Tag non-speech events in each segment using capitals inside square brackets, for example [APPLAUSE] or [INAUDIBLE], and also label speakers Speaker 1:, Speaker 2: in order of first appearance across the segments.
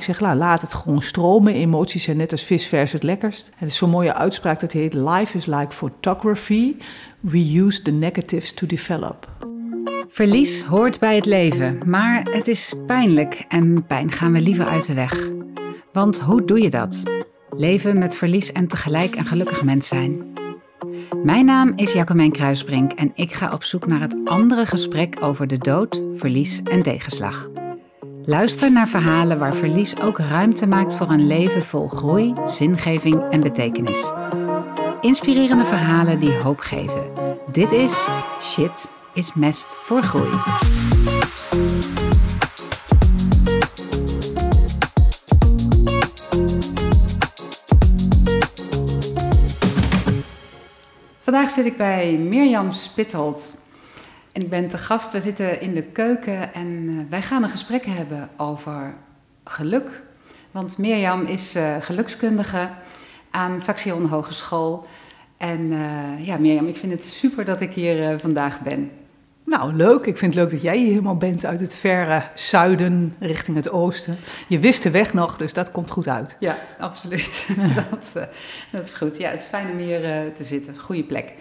Speaker 1: Ik zeg, laat het gewoon stromen. Emoties zijn net als visvers het lekkerst. Het is zo'n mooie uitspraak dat heet... Life is like photography. We use the negatives to develop.
Speaker 2: Verlies hoort bij het leven, maar het is pijnlijk en pijn gaan we liever uit de weg. Want hoe doe je dat? Leven met verlies en tegelijk een gelukkig mens zijn. Mijn naam is Jacomijn Kruisbrink en ik ga op zoek naar het andere gesprek over de dood, verlies en tegenslag. Luister naar verhalen waar verlies ook ruimte maakt voor een leven vol groei, zingeving en betekenis. Inspirerende verhalen die hoop geven. Dit is Shit is Mest voor Groei. Vandaag zit ik bij Mirjam Spitholt. En ik ben te gast, we zitten in de keuken en uh, wij gaan een gesprek hebben over geluk. Want Mirjam is uh, gelukskundige aan Saxion Hogeschool. En uh, ja, Mirjam, ik vind het super dat ik hier vandaag ben.
Speaker 1: Nou, leuk. Ik vind het leuk dat jij hier helemaal bent uit het verre zuiden richting het oosten. Je wist de weg nog, dus dat komt goed uit.
Speaker 2: Ja, absoluut. [LAUGHS] dat, dat, is goed. Ja, het is fijn om hier te zitten. Goede plek.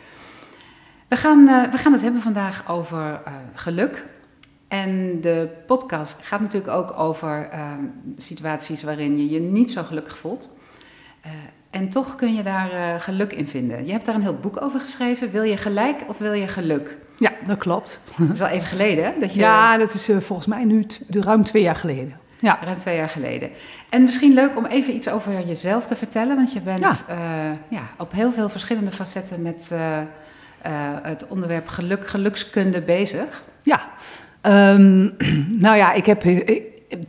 Speaker 2: We gaan, uh, we gaan het hebben vandaag over uh, geluk. En de podcast gaat natuurlijk ook over uh, situaties waarin je je niet zo gelukkig voelt. en toch kun je daar geluk in vinden. Je hebt daar een heel boek over geschreven. Wil je gelijk of wil je geluk?
Speaker 1: Ja, dat klopt.
Speaker 2: Dat is al even geleden, hè?
Speaker 1: Dat je... Ja, dat is volgens mij nu ruim twee jaar geleden.
Speaker 2: Ja. Ruim twee jaar geleden. En misschien leuk om even iets over jezelf te vertellen. Want je bent ja. ja op heel veel verschillende facetten met uh, het onderwerp geluk, gelukskunde bezig?
Speaker 1: Ja, um, [CLEARS THROAT] nou ja, ik heb.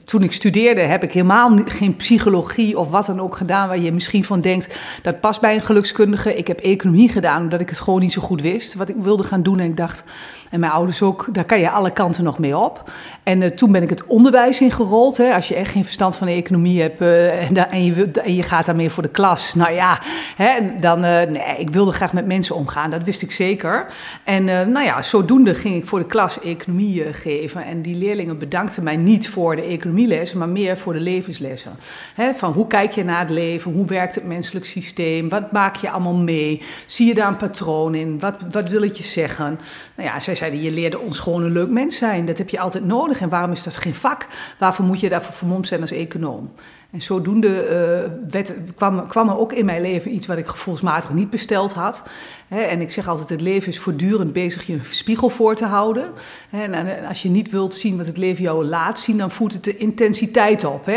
Speaker 1: Toen ik studeerde heb ik helemaal geen psychologie of wat dan ook gedaan waar je misschien van denkt dat past bij een gelukskundige. Ik heb economie gedaan omdat ik het gewoon niet zo goed wist wat ik wilde gaan doen en ik dacht en mijn ouders ook, daar kan je alle kanten nog mee op. En uh, toen ben ik het onderwijs ingerold. Hè. Als je echt geen verstand van de economie hebt uh, en, je, en, je, gaat daarmee voor de klas. Nou ja, hè, dan, uh, nee, ik wilde graag met mensen omgaan. Dat wist ik zeker. En nou ja, zodoende ging ik voor de klas economie geven. En die leerlingen bedankten mij niet voor de economielessen, maar meer voor de levenslessen. Van hoe kijk je naar het leven? Hoe werkt het menselijk systeem? Wat maak je allemaal mee? Zie je daar een patroon in? Wat, wat wil het je zeggen? Nou ja, zij zeiden, je leerde ons gewoon een leuk mens zijn. Dat heb je altijd nodig. En waarom is dat geen vak? Waarvoor moet je daarvoor vermomd zijn als econoom? En zodoende uh, werd, kwam, kwam, er ook in mijn leven iets wat ik gevoelsmatig niet besteld had. en ik zeg altijd, het leven is voortdurend bezig je een spiegel voor te houden. en, als je niet wilt zien wat het leven jou laat zien, dan voert het de intensiteit op.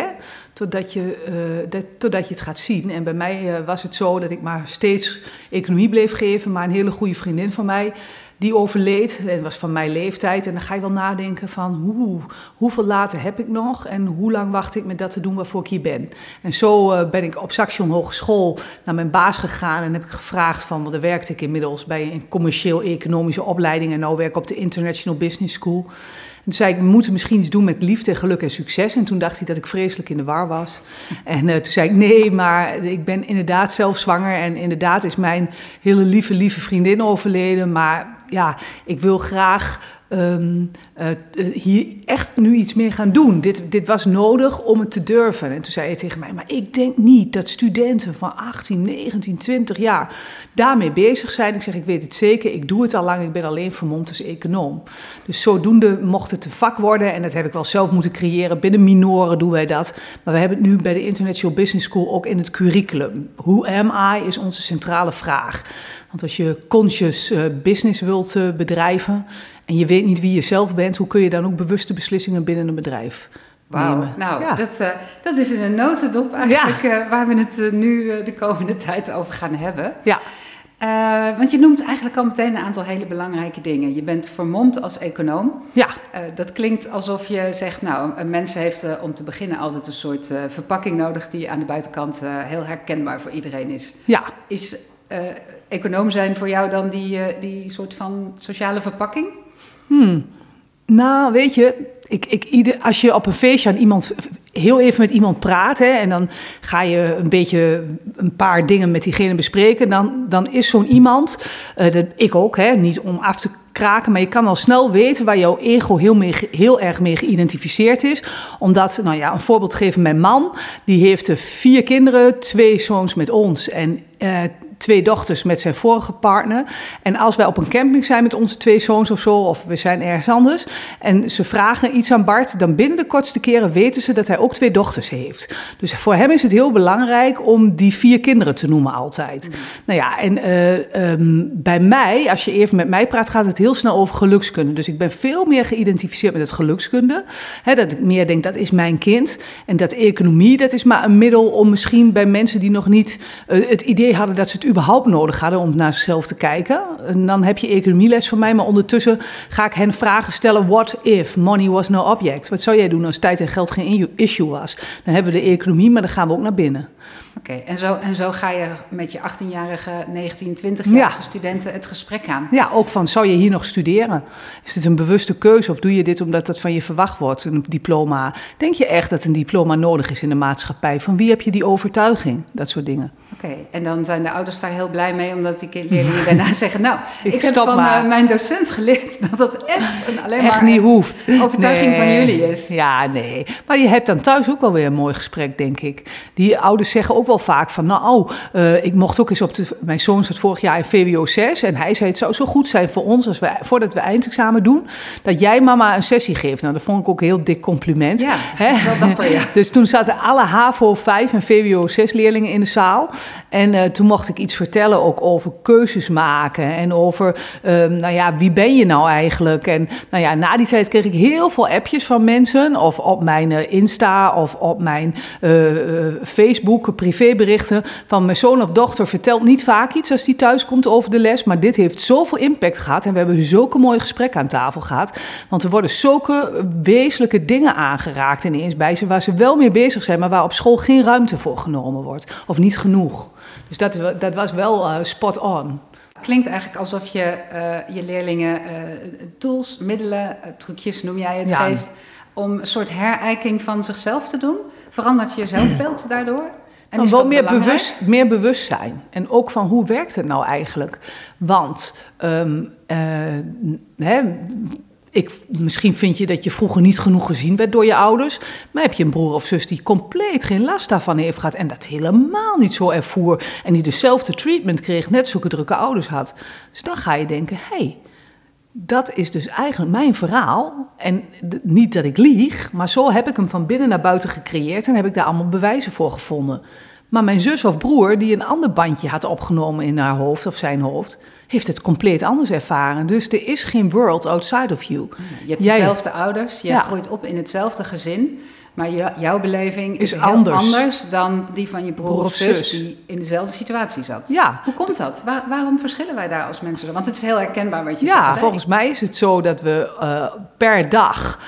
Speaker 1: Totdat, je, dat, totdat je het gaat zien. En bij mij uh, was het zo dat ik maar steeds economie bleef geven. Maar een hele goede vriendin van mij die overleed. Het was van mijn leeftijd. En dan ga je wel nadenken van hoe, hoeveel later heb ik nog en hoe lang wacht ik met dat te doen waarvoor ik hier ben. En zo uh, ben ik op Saxion Hogeschool naar mijn baas gegaan en heb ik gevraagd van, want daar werkte ik inmiddels bij een commercieel-economische opleiding en nu werk ik op de International Business School. En toen zei ik, we moeten misschien iets doen met liefde, geluk en succes. En toen dacht hij dat ik vreselijk in de war was. En uh, toen zei ik, nee, maar ik ben inderdaad zelf zwanger. En inderdaad is mijn hele lieve, lieve vriendin overleden. Maar ja, ik wil graag um, uh, hier echt nu iets meer gaan doen. Dit, dit was nodig om het te durven. En toen zei hij tegen mij, maar ik denk niet dat studenten van 18, 19, 20 jaar daarmee bezig zijn. Ik zeg, ik weet het zeker, ik doe het al lang, ik ben alleen vermomd als econoom. Dus zodoende mocht het een vak worden en dat heb ik wel zelf moeten creëren. Binnen minoren doen wij dat. Maar we hebben het nu bij de International Business School ook in het curriculum. Who am I is onze centrale vraag. Want als je conscious uh, business wilt uh, bedrijven en je weet niet wie je zelf bent, hoe kun je dan ook bewuste beslissingen binnen een bedrijf
Speaker 2: Wauw, nou, dat, uh, dat is in een notendop eigenlijk ja. waar we het nu de komende [LAUGHS] tijd over gaan hebben.
Speaker 1: Ja.
Speaker 2: want je noemt eigenlijk al meteen een aantal hele belangrijke dingen. Je bent vermomd als econoom.
Speaker 1: Ja.
Speaker 2: dat klinkt alsof je zegt, nou, een mens heeft om te beginnen altijd een soort verpakking nodig die aan de buitenkant heel herkenbaar voor iedereen is.
Speaker 1: Ja.
Speaker 2: Is econoom zijn voor jou dan die, uh, die soort van sociale verpakking?
Speaker 1: Hmm. Nou, weet je, ik, ik, ieder, als je op een feestje aan iemand, heel even met iemand praat, hè, en dan ga je een beetje een paar dingen met diegene bespreken, dan, dan is zo'n iemand, uh, dat, ik ook, hè, niet om af te kraken, maar je kan al snel weten waar jouw ego heel, mee, heel erg mee geïdentificeerd is. Omdat, nou ja, een voorbeeld geven, mijn man, die heeft vier kinderen, twee zoons met ons en twee dochters met zijn vorige partner. En als wij op een camping zijn met onze twee zoons of zo, of we zijn ergens anders, en ze vragen iets aan Bart, dan binnen de kortste keren weten ze dat hij ook twee dochters heeft. Dus voor hem is het heel belangrijk om die vier kinderen te noemen altijd. Mm. Nou ja, en uh, um, bij mij, als je even met mij praat, gaat het heel snel over gelukskunde. Dus ik ben veel meer geïdentificeerd met het gelukskunde. He, dat ik meer denk, dat is mijn kind. En dat economie, dat is maar een middel om misschien bij mensen die nog niet uh, het idee hadden dat ze het überhaupt nodig hadden om naar zichzelf te kijken. En dan heb je economieles van mij, maar ondertussen ga ik hen vragen stellen: what if money was no object? Wat zou jij doen als tijd en geld geen issue was? Dan hebben we de economie, maar dan gaan we ook naar binnen.
Speaker 2: Oké, en, zo, en zo ga je met je 18-jarige, 19, 20-jarige studenten het gesprek aan.
Speaker 1: Ja, ook van, zou je hier nog studeren? Is dit een bewuste keuze of doe je dit omdat dat van je verwacht wordt, een diploma? Denk je echt dat een diploma nodig is in de maatschappij? Van wie heb je die overtuiging? Dat soort dingen.
Speaker 2: Oké, en dan zijn de ouders daar heel blij mee, omdat die leerlingen daarna [LAUGHS] zeggen... nou, ik, heb van uh, mijn docent geleerd dat dat echt een, alleen
Speaker 1: echt maar niet hoeft.
Speaker 2: overtuiging van jullie is.
Speaker 1: Ja, nee. Maar je hebt dan thuis ook wel weer een mooi gesprek, denk ik. Die ouders zeggen ook wel vaak van... nou, oh, uh, ik mocht ook eens op de... Mijn zoon zat vorig jaar in VWO 6 en hij zei... het zou zo goed zijn voor ons, als we, voordat we eindexamen doen... dat jij mama een sessie geeft. Nou, dat vond ik ook een heel dik compliment.
Speaker 2: Ja, wel dapper, ja. [LAUGHS]
Speaker 1: dus toen zaten alle HAVO 5 en VWO 6 leerlingen in de zaal... En uh, toen mocht ik iets vertellen ook over keuzes maken en over, um, nou ja, wie ben je nou eigenlijk? En nou ja, na die tijd kreeg ik heel veel appjes van mensen, of op mijn uh, Insta of op mijn uh, Facebook, privéberichten van mijn zoon of dochter vertelt niet vaak iets als die thuis komt over de les, maar dit heeft zoveel impact gehad en we hebben zulke mooie gesprekken aan tafel gehad, want er worden zulke wezenlijke dingen aangeraakt ineens bij ze waar ze wel mee bezig zijn, maar waar op school geen ruimte voor genomen wordt of niet genoeg. Dus dat, dat was wel uh, spot on.
Speaker 2: Klinkt eigenlijk alsof je uh, je leerlingen uh, tools, middelen, trucjes noem jij het, ja. geeft om een soort herijking van zichzelf te doen. Verandert je zelfbeeld daardoor?
Speaker 1: En is wel meer, bewust, meer bewustzijn. En ook van hoe werkt het nou eigenlijk? Want um, hè, ik, misschien vind je dat je vroeger niet genoeg gezien werd door je ouders. Maar heb je een broer of zus die compleet geen last daarvan heeft gehad. En dat helemaal niet zo ervoer. En die dezelfde treatment kreeg, net zulke drukke ouders had. Dus dan ga je denken: hé, hey, dat is dus eigenlijk mijn verhaal. En niet dat ik lieg, maar zo heb ik hem van binnen naar buiten gecreëerd. En heb ik daar allemaal bewijzen voor gevonden. Maar mijn zus of broer, die een ander bandje had opgenomen in haar hoofd of zijn hoofd heeft het compleet anders ervaren. Dus er is geen world outside of you.
Speaker 2: Je hebt dezelfde ouders, je groeit op in hetzelfde gezin. Maar jouw beleving is,
Speaker 1: anders.
Speaker 2: anders. dan die van je broer, of zus, die in dezelfde situatie zat.
Speaker 1: Ja.
Speaker 2: Hoe komt dat? waarom verschillen wij daar als mensen? Want het is heel herkenbaar wat je
Speaker 1: ja,
Speaker 2: zegt.
Speaker 1: Ja, volgens mij is het zo dat we uh, per dag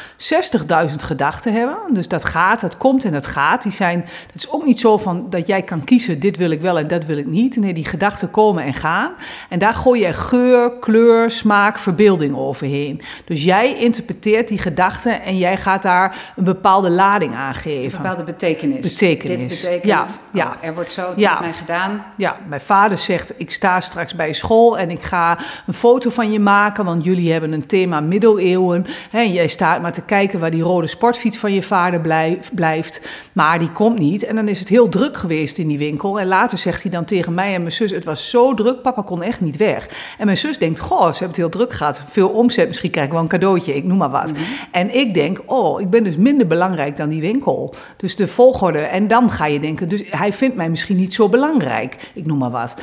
Speaker 1: 60.000 gedachten hebben. Dus dat gaat, dat komt en dat gaat. Die zijn, het is ook niet zo van dat jij kan kiezen, dit wil ik wel en dat wil ik niet. Nee, die gedachten komen en gaan. En daar gooi je geur, kleur, smaak, verbeelding overheen. Dus jij interpreteert die gedachten en jij gaat daar een bepaalde laag aangeven.
Speaker 2: Een bepaalde betekenis.
Speaker 1: Betekenis.
Speaker 2: Dit betekent, ja, ja. Oh, er wordt zo ja. met mij gedaan.
Speaker 1: Ja, mijn vader zegt, ik sta straks bij school en ik ga een foto van je maken, want jullie hebben een thema middeleeuwen. En jij staat maar te kijken waar die rode sportfiets van je vader blijft, maar die komt niet. En dan is het heel druk geweest in die winkel. En later zegt hij dan tegen mij en mijn zus, het was zo druk, papa kon echt niet weg. En mijn zus denkt, goh, ze hebben het heel druk gehad. Veel omzet, misschien krijg ik wel een cadeautje, ik noem maar wat. Mhm. En ik denk, oh, ik ben dus minder belangrijk dan die winkel. Dus de volgorde. En dan ga je denken, dus hij vindt mij misschien niet zo belangrijk. Ik noem maar wat.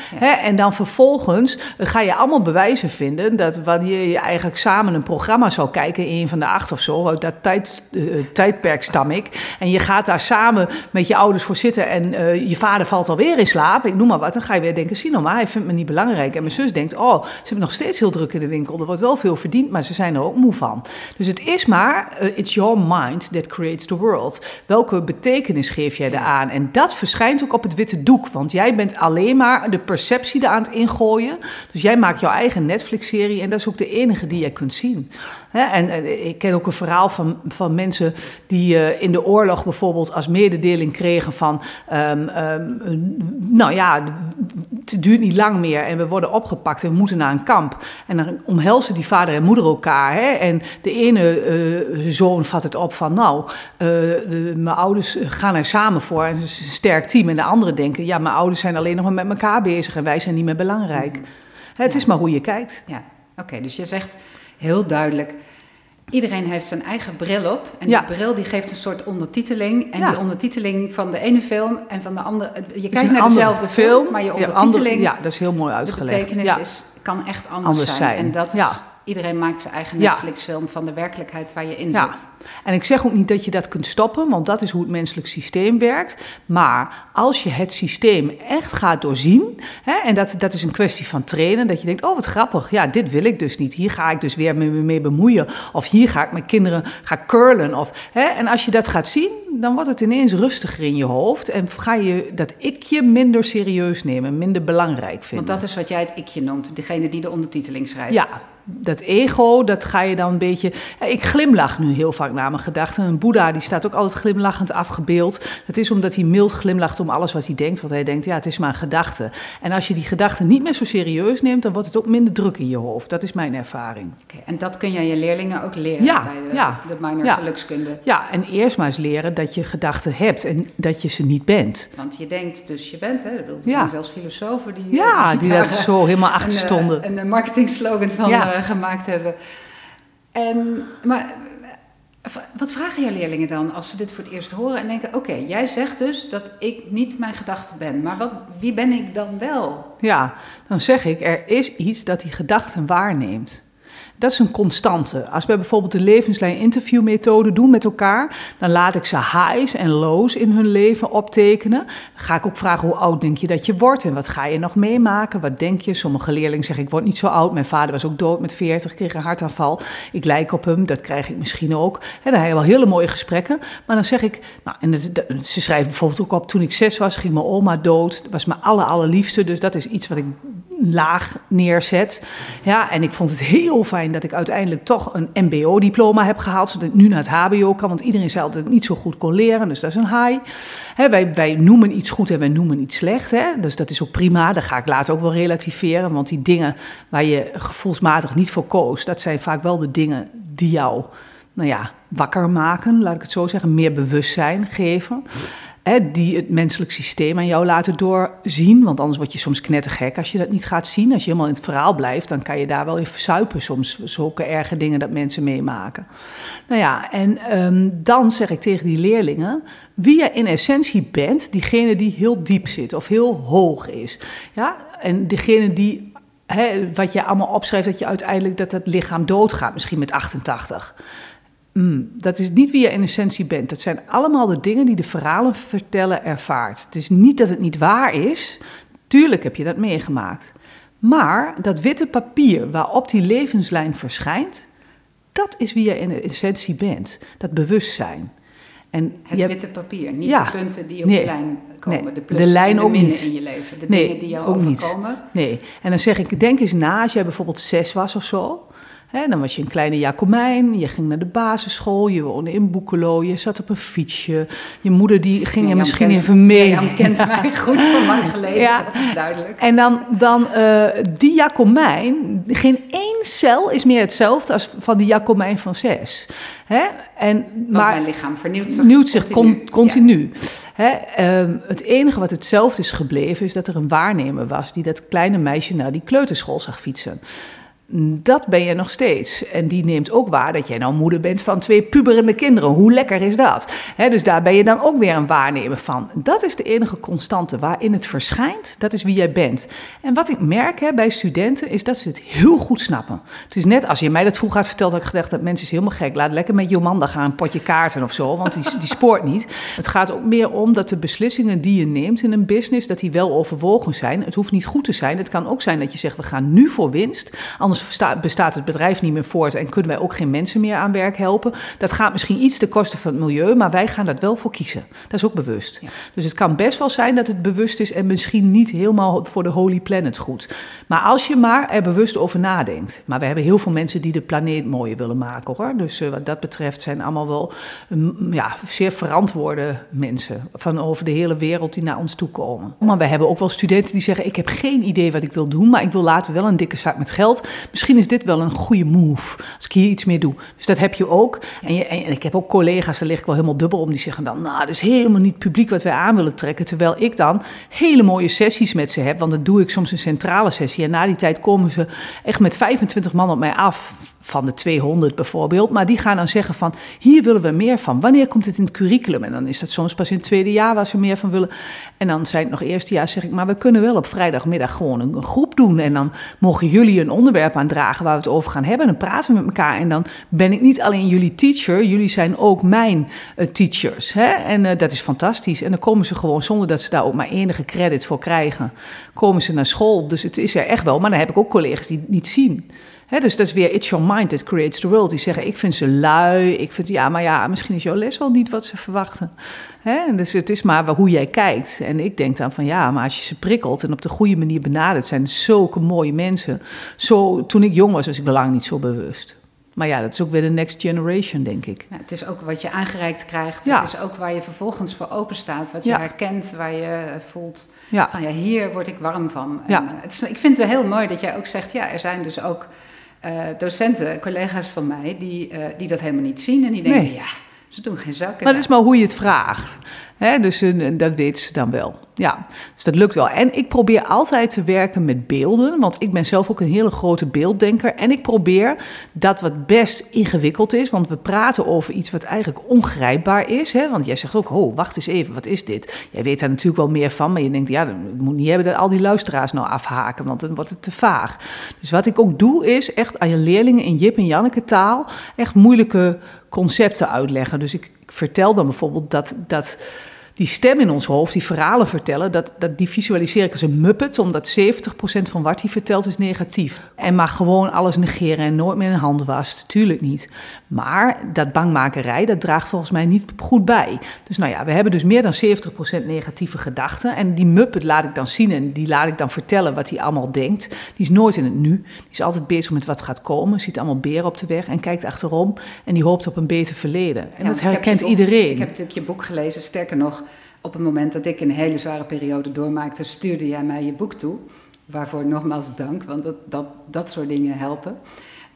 Speaker 1: en dan vervolgens ga je allemaal bewijzen vinden dat wanneer je eigenlijk samen een programma zou kijken, in een van de acht of zo, uit dat tijd, uh, tijdperk stam ik. En je gaat daar samen met je ouders voor zitten en uh, je vader valt alweer in slaap. Ik noem maar wat. Dan ga je weer denken, zie nou maar, hij vindt me niet belangrijk. En mijn zus denkt, oh, ze hebben nog steeds heel druk in de winkel. Er wordt wel veel verdiend, maar ze zijn er ook moe van. Dus het is maar, uh, it's your mind that creates the world. Welke betekenis geef jij eraan? En dat verschijnt ook op het witte doek, want jij bent alleen maar de perceptie er aan het ingooien. Dus jij maakt jouw eigen Netflix-serie en dat is ook de enige die jij kunt zien. En, en, ik ken ook een verhaal van, van mensen die uh, in de oorlog bijvoorbeeld als mededeling kregen van, um, um, nou ja, het duurt niet lang meer en we worden opgepakt en we moeten naar een kamp. En dan omhelzen die vader en moeder elkaar. Hè? En de ene uh, zoon vat het op van, nou, de, mijn ouders gaan er samen voor en het is een sterk team. En de anderen denken, ja, mijn ouders zijn alleen nog maar met elkaar bezig en wij zijn niet meer belangrijk. Mm. Het is maar hoe je kijkt.
Speaker 2: Ja, oké, dus je zegt heel duidelijk. Iedereen heeft zijn eigen bril op. En die bril die geeft een soort ondertiteling. En die ondertiteling van de ene film en van de andere. Je kijkt naar dezelfde film, maar je ondertiteling.
Speaker 1: ja, dat is heel mooi uitgelegd.
Speaker 2: De betekenis is, kan echt anders, zijn. En dat is iedereen maakt zijn eigen Netflix-film van de werkelijkheid waar je in ja. zit.
Speaker 1: En ik zeg ook niet dat je dat kunt stoppen, want dat is hoe het menselijk systeem werkt. Maar als je het systeem echt gaat doorzien, hè, en dat, dat is een kwestie van trainen, dat je denkt: oh wat grappig, ja, dit wil ik dus niet. Hier ga ik dus weer mee, mee bemoeien. Of hier ga ik mijn kinderen gaan curlen. Of, hè, en als je dat gaat zien, dan wordt het ineens rustiger in je hoofd. En ga je dat ikje minder serieus nemen, minder belangrijk vinden.
Speaker 2: Want dat is wat jij het ikje noemt, degene die de ondertiteling schrijft.
Speaker 1: Ja, dat ego, dat ga je dan een beetje. Ik glimlach nu heel vaak naar mijn gedachten. Een Boeddha die staat ook altijd glimlachend afgebeeld. Dat is omdat hij mild glimlacht om alles wat hij denkt. Want hij denkt, ja, het is maar een gedachte. En als je die gedachten niet meer zo serieus neemt, dan wordt het ook minder druk in je hoofd. Dat is mijn ervaring.
Speaker 2: Okay, en dat kun jij je leerlingen ook leren ja, bij de, ja, de minor ja. gelukskunde?
Speaker 1: Ja, en eerst maar eens leren dat je gedachten hebt en dat je ze niet bent.
Speaker 2: Want je denkt dus je bent, hè? Er zijn zelfs filosofen die.
Speaker 1: Ja, die, die dat zo helemaal achter
Speaker 2: een,
Speaker 1: stonden.
Speaker 2: Een, een marketing slogan van. Ja uh, gemaakt hebben. En, maar wat vragen jouw leerlingen dan als ze dit voor het eerst horen en denken: Oké, jij zegt dus dat ik niet mijn gedachten ben, maar wat, wie ben ik dan wel?
Speaker 1: Ja, dan zeg ik: er is iets dat die gedachten waarneemt. Dat is een constante. Als we bijvoorbeeld de levenslijn interviewmethode doen met elkaar, dan laat ik ze highs en lows in hun leven optekenen. Ga ik ook vragen hoe oud denk je dat je wordt en wat ga je nog meemaken? Wat denk je? Sommige leerlingen zeggen ik word niet zo oud. Mijn vader was ook dood met 40, kreeg een hartaanval. Ik lijk op hem, dat krijg ik misschien ook. En dan heb wel hele mooie gesprekken. Maar dan zeg ik, nou, en ze schrijven bijvoorbeeld ook op toen ik zes was, ging mijn oma dood. Dat was mijn aller, allerliefste. Dus dat is iets wat ik laag neerzet. Ja, en ik vond het heel fijn dat ik uiteindelijk toch een MBO-diploma heb gehaald, zodat ik nu naar het HBO kan. Want iedereen zei dat ik niet zo goed kon leren, dus dat is een high. wij, wij noemen iets goed en wij noemen iets slecht. Hè? Dus dat is ook prima. Dat ga ik later ook wel relativeren. Want die dingen waar je gevoelsmatig niet voor koos, dat zijn vaak wel de dingen die jou, nou ja, wakker maken, laat ik het zo zeggen, meer bewustzijn geven die het menselijk systeem aan jou laten doorzien. Want anders word je soms knettergek als je dat niet gaat zien. Als je helemaal in het verhaal blijft, dan kan je daar wel in verzuipen soms. Zulke erge dingen dat mensen meemaken. Nou ja, en ehm, dan zeg ik tegen die leerlingen... wie je in essentie bent, diegene die heel diep zit of heel hoog is. Ja? En degene die wat je allemaal opschrijft, dat je uiteindelijk dat het lichaam doodgaat, misschien met 88. Mm, dat is niet wie je in essentie bent. Dat zijn allemaal de dingen die de verhalen vertellen ervaart. Het is niet dat het niet waar is. Tuurlijk heb je dat meegemaakt. Maar dat witte papier waarop die levenslijn verschijnt, dat is wie je in essentie bent. Dat bewustzijn.
Speaker 2: En het witte papier, niet de punten die op de lijn komen. Nee, de, plus de lijn de ook niet. in je leven. De dingen die jou overkomen.
Speaker 1: Niet. Nee, en dan zeg ik, denk eens na, als jij bijvoorbeeld zes was of zo dan was je een kleine Jacomijn, je ging naar de basisschool, je woonde in Boekelo, je zat op een fietsje. Je moeder die ging je misschien even mee.
Speaker 2: Je kent mij goed van lang geleden, ja. dat is duidelijk.
Speaker 1: En dan, dan uh, die Jacomijn, geen één cel is meer hetzelfde als van die Jacomijn van zes.
Speaker 2: Hè? En, maar mijn lichaam vernieuwt zich,
Speaker 1: vernieuwt zich continu. Uh, het enige wat hetzelfde is gebleven is dat er een waarnemer was die dat kleine meisje naar die kleuterschool zag fietsen dat ben je nog steeds. En die neemt ook waar dat jij nou moeder bent van twee puberende kinderen. Hoe lekker is dat? dus daar ben je dan ook weer een waarnemer van. Dat is de enige constante waarin het verschijnt. Dat is wie jij bent. En wat ik merk bij studenten is dat ze het heel goed snappen. Het is net als je mij dat vroeger had verteld, dat ik gedacht dat mensen is helemaal gek. Laat lekker met Jomanda gaan, een potje kaarten of zo, want die, die spoort niet. Het gaat ook meer om dat de beslissingen die je neemt in een business, dat die wel overwogen zijn. Het hoeft niet goed te zijn. Het kan ook zijn dat je zegt, we gaan nu voor winst, anders anders bestaat het bedrijf niet meer voort en kunnen wij ook geen mensen meer aan werk helpen. Dat gaat misschien iets ten koste van het milieu, maar wij gaan dat wel voor kiezen. Dat is ook bewust. Dus het kan best wel zijn dat het bewust is en misschien niet helemaal voor de Holy Planet goed. Maar als je maar er bewust over nadenkt. Maar we hebben heel veel mensen die de planeet mooier willen maken hoor. Dus uh, wat dat betreft zijn allemaal wel mm, ja, zeer verantwoorde mensen van over de hele wereld die naar ons toe komen. Maar we hebben ook wel studenten die zeggen: Ik heb geen idee wat ik wil doen, maar ik wil later wel een dikke zak met geld. Misschien is dit wel een goede move als ik hier iets meer doe. Dus dat heb je ook. En, je, en ik heb ook collega's, daar lig ik wel helemaal dubbel om, die zeggen dan: Nou, dat is helemaal niet publiek wat wij aan willen trekken. Terwijl ik dan hele mooie sessies met ze heb, want dan doe ik soms een centrale sessie. En na die tijd komen ze echt met 25 man op mij af, van de 200 bijvoorbeeld. Maar die gaan dan zeggen: van hier willen we meer van. Wanneer komt het in het curriculum? En dan is dat soms pas in het tweede jaar waar ze meer van willen. En dan zijn het nog eerste jaar, zeg ik: Maar we kunnen wel op vrijdagmiddag gewoon een, groep doen. En dan mogen jullie een onderwerp aandragen waar we het over gaan hebben. En dan praten we met elkaar. En dan ben ik niet alleen jullie teacher, jullie zijn ook mijn uh, teachers. Hè? En uh, dat is fantastisch. En dan komen ze gewoon zonder dat ze daar ook maar enige credit voor krijgen, komen ze naar school. Dus het is er echt wel. Maar dan heb ik ook collega's die het niet zien. He, dus dat is weer it's your mind that creates the world. Die zeggen, ik vind ze lui, ik vind, ja, maar ja, misschien is jouw les wel niet wat ze verwachten. He, dus het is maar hoe jij kijkt. En ik denk dan van, ja, maar als je ze prikkelt en op de goede manier benadert, zijn zulke mooie mensen. Zo, toen ik jong was, was ik wel lang niet zo bewust. Maar ja, dat is ook weer de next generation, denk ik.
Speaker 2: Ja, het is ook wat je aangereikt krijgt. Ja. Het is ook waar je vervolgens voor open staat. Wat je herkent, waar je voelt van ja, hier word ik warm van. En, het is, ik vind het heel mooi dat jij ook zegt, ja, er zijn dus ook uh, docenten, collega's van mij, die, uh, die dat helemaal niet zien. En die denken, nee. ja, ze doen geen zak.
Speaker 1: Maar dat is maar hoe je het vraagt. Hè? Dus uh, dat weet ze dan wel. Ja, dus dat lukt wel. En ik probeer altijd te werken met beelden, want ik ben zelf ook een hele grote beelddenker. En ik probeer dat wat best ingewikkeld is, want we praten over iets wat eigenlijk ongrijpbaar is. Hè? Want jij zegt ook, oh, wacht eens even, wat is dit? Jij weet daar natuurlijk wel meer van, maar je denkt, ja, het moet niet hebben dat al die luisteraars nou afhaken, want dan wordt het te vaag. Dus wat ik ook doe, is echt aan je leerlingen in Jip en Janneke taal echt moeilijke concepten uitleggen. Dus ik, ik vertel dan bijvoorbeeld dat. dat die stem in ons hoofd, die verhalen vertellen, dat, dat, die visualiseer ik als een muppet, omdat 70% van wat hij vertelt is negatief. En maar gewoon alles negeren en nooit meer een hand wast, tuurlijk niet. Maar dat bangmakerij, dat draagt volgens mij niet goed bij. Dus nou ja, we hebben dus meer dan 70% negatieve gedachten. En die muppet laat ik dan zien en die laat ik dan vertellen wat hij allemaal denkt. Die is nooit in het nu. Die is altijd bezig met wat gaat komen, ziet allemaal beren op de weg en kijkt achterom. En die hoopt op een beter verleden. En dat herkent iedereen.
Speaker 2: Ik heb natuurlijk je boek gelezen, sterker nog op het moment dat ik een hele zware periode doormaakte, stuurde jij mij je boek toe. Waarvoor nogmaals dank, want dat, dat, dat soort dingen helpen.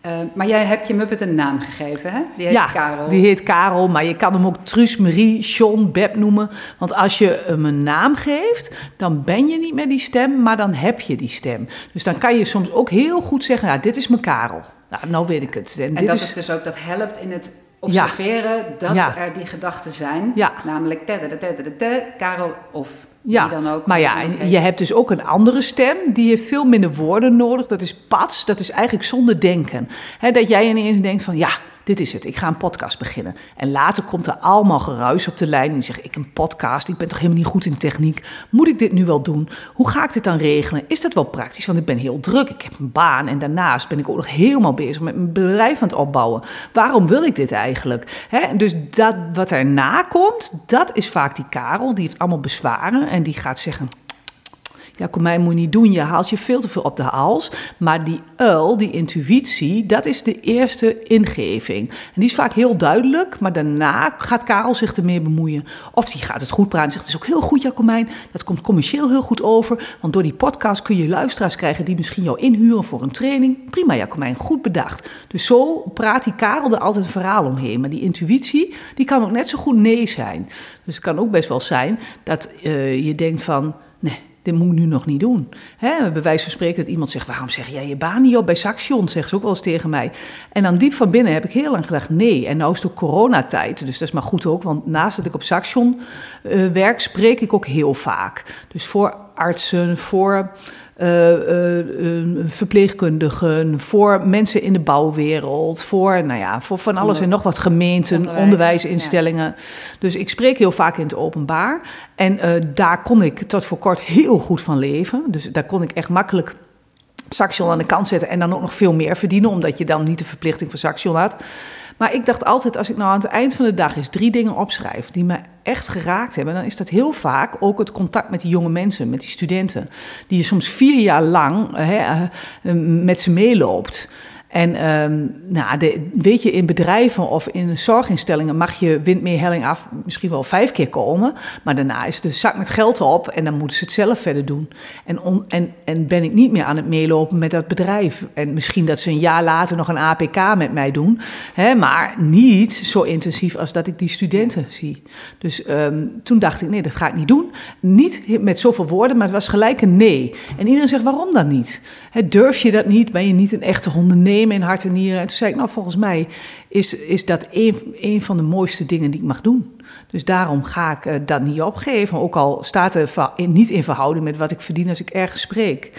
Speaker 2: Uh, maar jij hebt je Muppet een naam gegeven, hè?
Speaker 1: Die heet ja, Karel. die heet Karel, maar je kan hem ook Truus, Marie, John, Beb noemen. Want als je hem een naam geeft, dan ben je niet meer die stem, maar dan heb je die stem. Dus dan kan je soms ook heel goed zeggen, nou, dit is mijn Karel. Nou, nou weet ik het.
Speaker 2: En,
Speaker 1: dit
Speaker 2: dat is... dus ook, dat helpt in het observeren dat er die gedachten zijn. Namelijk Karel of ja, dan ook.
Speaker 1: Maar ja, je hebt dus ook een andere stem. Die heeft veel minder woorden nodig. Dat is pats. Dat is eigenlijk zonder denken. dat jij ineens denkt van ja dit is het, ik ga een podcast beginnen. En later komt er allemaal geruis op de lijn en die zegt, ik een podcast, ik ben toch helemaal niet goed in techniek. Moet ik dit nu wel doen? Hoe ga ik dit dan regelen? Is dat wel praktisch? Want ik ben heel druk, ik heb een baan en daarnaast ben ik ook nog helemaal bezig met mijn bedrijf aan het opbouwen. Waarom wil ik dit eigenlijk? dus dat wat erna komt, dat is vaak die Karel, die heeft allemaal bezwaren en die gaat zeggen ja, moet je niet doen, je haalt je veel te veel op de hals. Maar die uil, die intuïtie, dat is de eerste ingeving. En die is vaak heel duidelijk, maar daarna gaat Karel zich ermee bemoeien. Of die gaat het goed praten en zegt, het is ook heel goed Jacomijn, dat komt commercieel heel goed over. Want door die podcast kun je luisteraars krijgen die misschien jou inhuren voor een training. Prima Jacomijn, goed bedacht. Dus zo praat die Karel er altijd een verhaal omheen. Maar die intuïtie, die kan ook net zo goed nee zijn. Dus het kan ook best wel zijn dat uh, je denkt van, nee dit moet ik nu nog niet doen. Hè, bij wijze van spreken dat iemand zegt, waarom zeg jij je baan niet op bij Saxion? Zegt ze ook wel eens tegen mij. En dan diep van binnen heb ik heel lang gedacht, nee. En nou is het ook coronatijd, dus dat is maar goed ook. Want naast dat ik op Saxion uh, werk, spreek ik ook heel vaak. Dus voor artsen, voor uh, uh, verpleegkundigen, voor mensen in de bouwwereld, voor, nou ja, voor van alles en nog wat gemeenten, onderwijsinstellingen. Dus ik spreek heel vaak in het openbaar. En daar kon ik tot voor kort heel goed van leven. Dus daar kon ik echt makkelijk Saxion aan de kant zetten en dan ook nog veel meer verdienen, omdat je dan niet de verplichting van Saxion had. Maar ik dacht altijd, als ik nou aan het eind van de dag eens drie dingen opschrijf die me echt geraakt hebben, dan is dat heel vaak ook het contact met die jonge mensen, met die studenten, die je soms vier jaar lang hè, eh, met ze meeloopt. En um, nou, de, weet je, in bedrijven of in zorginstellingen mag je windmeerhelling af misschien wel vijf keer komen. Maar daarna is de zak met geld op en dan moeten ze het zelf verder doen. En, en, en ben ik niet meer aan het meelopen met dat bedrijf. En misschien dat ze een jaar later nog een APK met mij doen. Hè, maar niet zo intensief als dat ik die studenten zie. Dus um, toen dacht ik, nee, dat ga ik niet doen. Niet met zoveel woorden, maar het was gelijk een nee. En iedereen zegt, waarom dan niet? Durf je dat niet? Ben je niet een echte hondennemer? in hart en nieren. En toen zei ik, nou volgens mij is, is dat een, van de mooiste dingen die ik mag doen. Dus daarom ga ik uh, dat niet opgeven. Ook al staat het niet in verhouding met wat ik verdien als ik ergens spreek.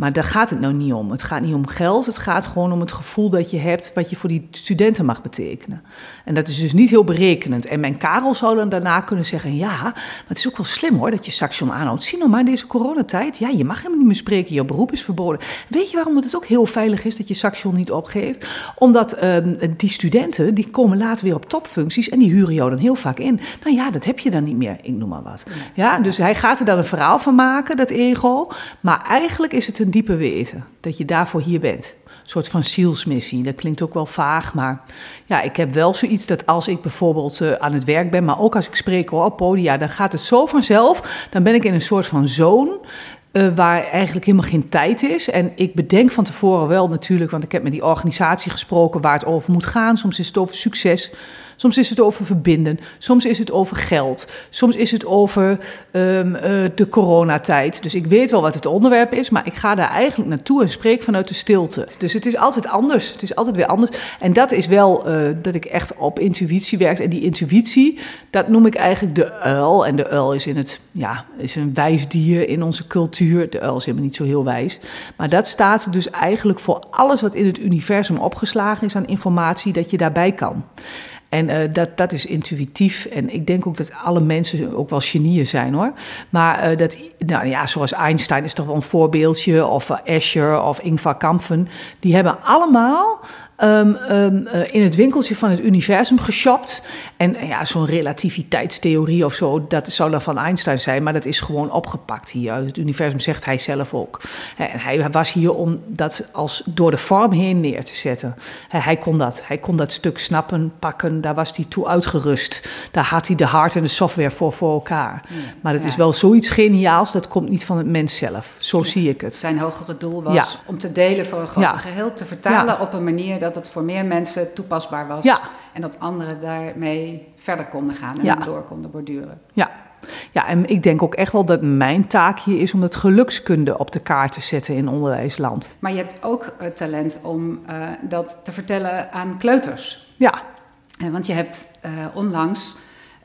Speaker 1: Maar daar gaat het nou niet om. Het gaat niet om geld. Het gaat gewoon om het gevoel dat je hebt wat je voor die studenten mag betekenen. En dat is dus niet heel berekenend. En mijn Karel zou dan daarna kunnen zeggen: ja, maar het is ook wel slim hoor dat je Saxion aanhoudt. Zie nou maar deze coronatijd. Ja, je mag helemaal niet meer spreken. Je beroep is verboden. Weet je waarom het ook heel veilig is dat je Saxion niet opgeeft? Omdat um, die studenten die komen later weer op topfuncties en die huren jou dan heel vaak in. Nou ja, dat heb je dan niet meer. Ik noem maar wat. Ja, dus hij gaat er dan een verhaal van maken, dat ego. Maar eigenlijk is het een diepe weten. Dat je daarvoor hier bent. Een soort van zielsmissie. Dat klinkt ook wel vaag, maar ja, ik heb wel zoiets dat als ik bijvoorbeeld uh, aan het werk ben, maar ook als ik spreek hoor, op podia, dan gaat het zo vanzelf. Dan ben ik in een soort van zone. Uh, waar eigenlijk helemaal geen tijd is. En ik bedenk van tevoren wel natuurlijk, want ik heb met die organisatie gesproken waar het over moet gaan. Soms is het over succes, Soms is het over verbinden, soms is het over geld, soms is het over um, uh, de coronatijd. Dus ik weet wel wat het onderwerp is, maar ik ga daar eigenlijk naartoe en spreek vanuit de stilte. Dus het is altijd anders. Het is altijd weer anders. En dat is wel uh, dat ik echt op intuïtie werk. En die intuïtie, dat noem ik eigenlijk de uil. En de uil is, in het, ja, is een wijs dier in onze cultuur. De uil is helemaal niet zo heel wijs. Maar dat staat dus eigenlijk voor alles wat in het universum opgeslagen is aan informatie, dat je daarbij kan. En uh, dat, dat is intuïtief. En ik denk ook dat alle mensen ook wel genieën zijn hoor. Maar uh, dat, nou ja, zoals Einstein is toch wel een voorbeeldje. Of uh, Escher of Ingvar Kampen. Die hebben allemaal um, um, uh, in het winkeltje van het universum geshopt. En uh, ja, zo'n relativiteitstheorie of zo, dat zou dan van Einstein zijn, maar dat is gewoon opgepakt hier. Het universum zegt hij zelf ook. En hij was hier om dat als door de vorm heen neer te zetten. Hij kon dat. Hij kon dat stuk snappen, pakken. Daar was hij toe uitgerust. Daar had hij de hard en de software voor voor elkaar. Ja, maar het ja. is wel zoiets geniaals, dat komt niet van het mens zelf. Zo ja. zie ik het.
Speaker 2: Zijn hogere doel was om te delen voor een groter geheel, te vertalen op een manier dat dat het voor meer mensen toepasbaar was.
Speaker 1: Ja.
Speaker 2: En dat anderen daarmee verder konden gaan en ja. door konden borduren.
Speaker 1: Ja. ja, en ik denk ook echt wel dat mijn taak hier is om het gelukskunde op de kaart te zetten in onderwijsland.
Speaker 2: Maar je hebt ook het talent om uh, dat te vertellen aan kleuters.
Speaker 1: Ja.
Speaker 2: Want je hebt uh, onlangs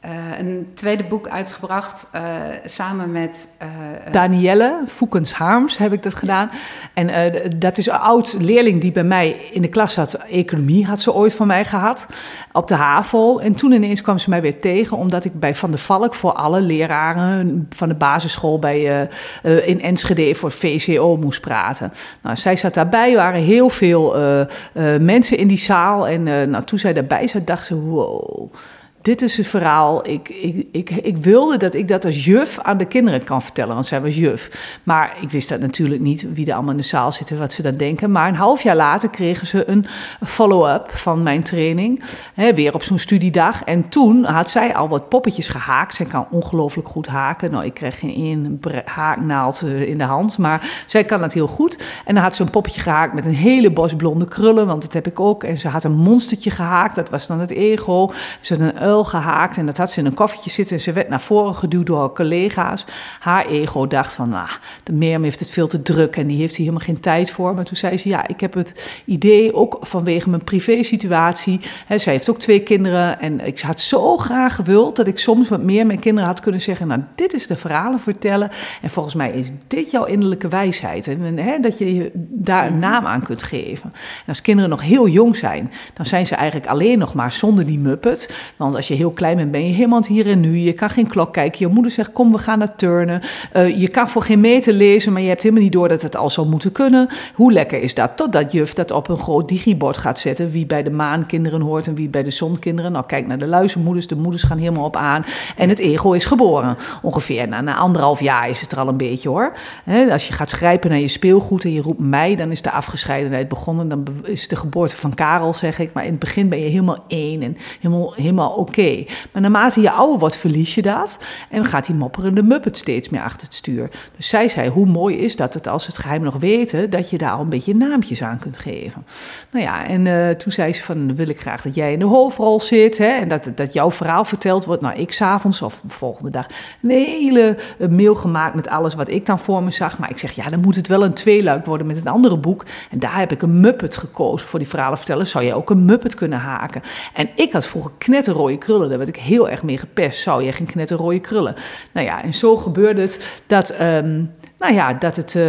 Speaker 2: uh, een tweede boek uitgebracht uh, samen met. Uh,
Speaker 1: Danielle Foekens Harms heb ik dat gedaan. En dat is een oud leerling die bij mij in de klas zat. Economie had ze ooit van mij gehad. Op de HAVO. En toen ineens kwam ze mij weer tegen. Omdat ik bij Van der Valk voor alle leraren van de basisschool bij, in Enschede voor VCO moest praten. Nou, zij zat daarbij. Er waren heel veel mensen in die zaal. En nou, toen zij daarbij zat, dacht ze: wow dit is een verhaal. Ik, ik, ik, ik wilde dat ik dat als juf aan de kinderen kan vertellen, want zij was juf. Maar ik wist dat natuurlijk niet, wie er allemaal in de zaal zitten, wat ze dan denken. Maar een half jaar later kregen ze een follow-up van mijn training, hè, weer op zo'n studiedag. En toen had zij al wat poppetjes gehaakt. Zij kan ongelooflijk goed haken. Nou, ik kreeg geen haaknaald in de hand, maar zij kan dat heel goed. En dan had ze een poppetje gehaakt met een hele bos blonde krullen, want dat heb ik ook. En ze had een monstertje gehaakt, dat was dan het ego. Ze had een gehaakt en dat had ze in een koffertje zitten en ze werd naar voren geduwd door haar collega's. Haar ego dacht van, nou, de Mirjam heeft het veel te druk en die heeft hier helemaal geen tijd voor. Maar toen zei ze, ja, ik heb het idee, ook vanwege mijn privé-situatie. Hè, zij heeft ook twee kinderen en ik had zo graag gewild dat ik soms wat meer mijn kinderen had kunnen zeggen, nou, dit is de verhalen vertellen en volgens mij is dit jouw innerlijke wijsheid. En hè, dat je daar een naam aan kunt geven. En als kinderen nog heel jong zijn, dan zijn ze eigenlijk alleen nog maar zonder die muppet. Want als als je heel klein bent, ben je helemaal hier en nu. Je kan geen klok kijken. Je moeder zegt, kom, we gaan naar turnen. Uh, je kan voor geen meter lezen, maar je hebt helemaal niet door dat het al zou moeten kunnen. Hoe lekker is dat? Totdat juf dat op een groot digibord gaat zetten. Wie bij de maankinderen hoort en wie bij de zonkinderen. Nou, kijk naar de luizenmoeders. De moeders gaan helemaal op aan. En het ego is geboren. Ongeveer na, na anderhalf jaar is het er al een beetje hoor. als je gaat grijpen naar je speelgoed en je roept mij, dan is de afgescheidenheid begonnen. Dan is de geboorte van Karel, zeg ik. Maar in het begin ben je helemaal één en helemaal, helemaal oké. Maar naarmate je ouder wordt, verlies je dat. En gaat die mopperende muppet steeds meer achter het stuur. Dus zij zei, hoe mooi is dat, het als het geheim nog weten, dat je daar al een beetje naampjes aan kunt geven. Nou ja, en uh, toen zei ze van, wil ik graag dat jij in de hoofdrol zit. Hè, en dat, dat jouw verhaal verteld wordt. Nou, ik s'avonds of de volgende dag een hele eh, mail gemaakt met alles wat ik dan voor me zag. Maar ik zeg, ja, dan moet het wel een tweeluik worden met een andere boek. En daar heb ik een Muppet gekozen voor die verhalen vertellen. Zou je ook een Muppet kunnen haken? En ik had vroeger knetterrooie krullen. Daar werd ik heel erg mee gepest. Zou je geen knetterrooie krullen? Nou ja, en zo gebeurde het dat... Um, nou ja, dat het, uh,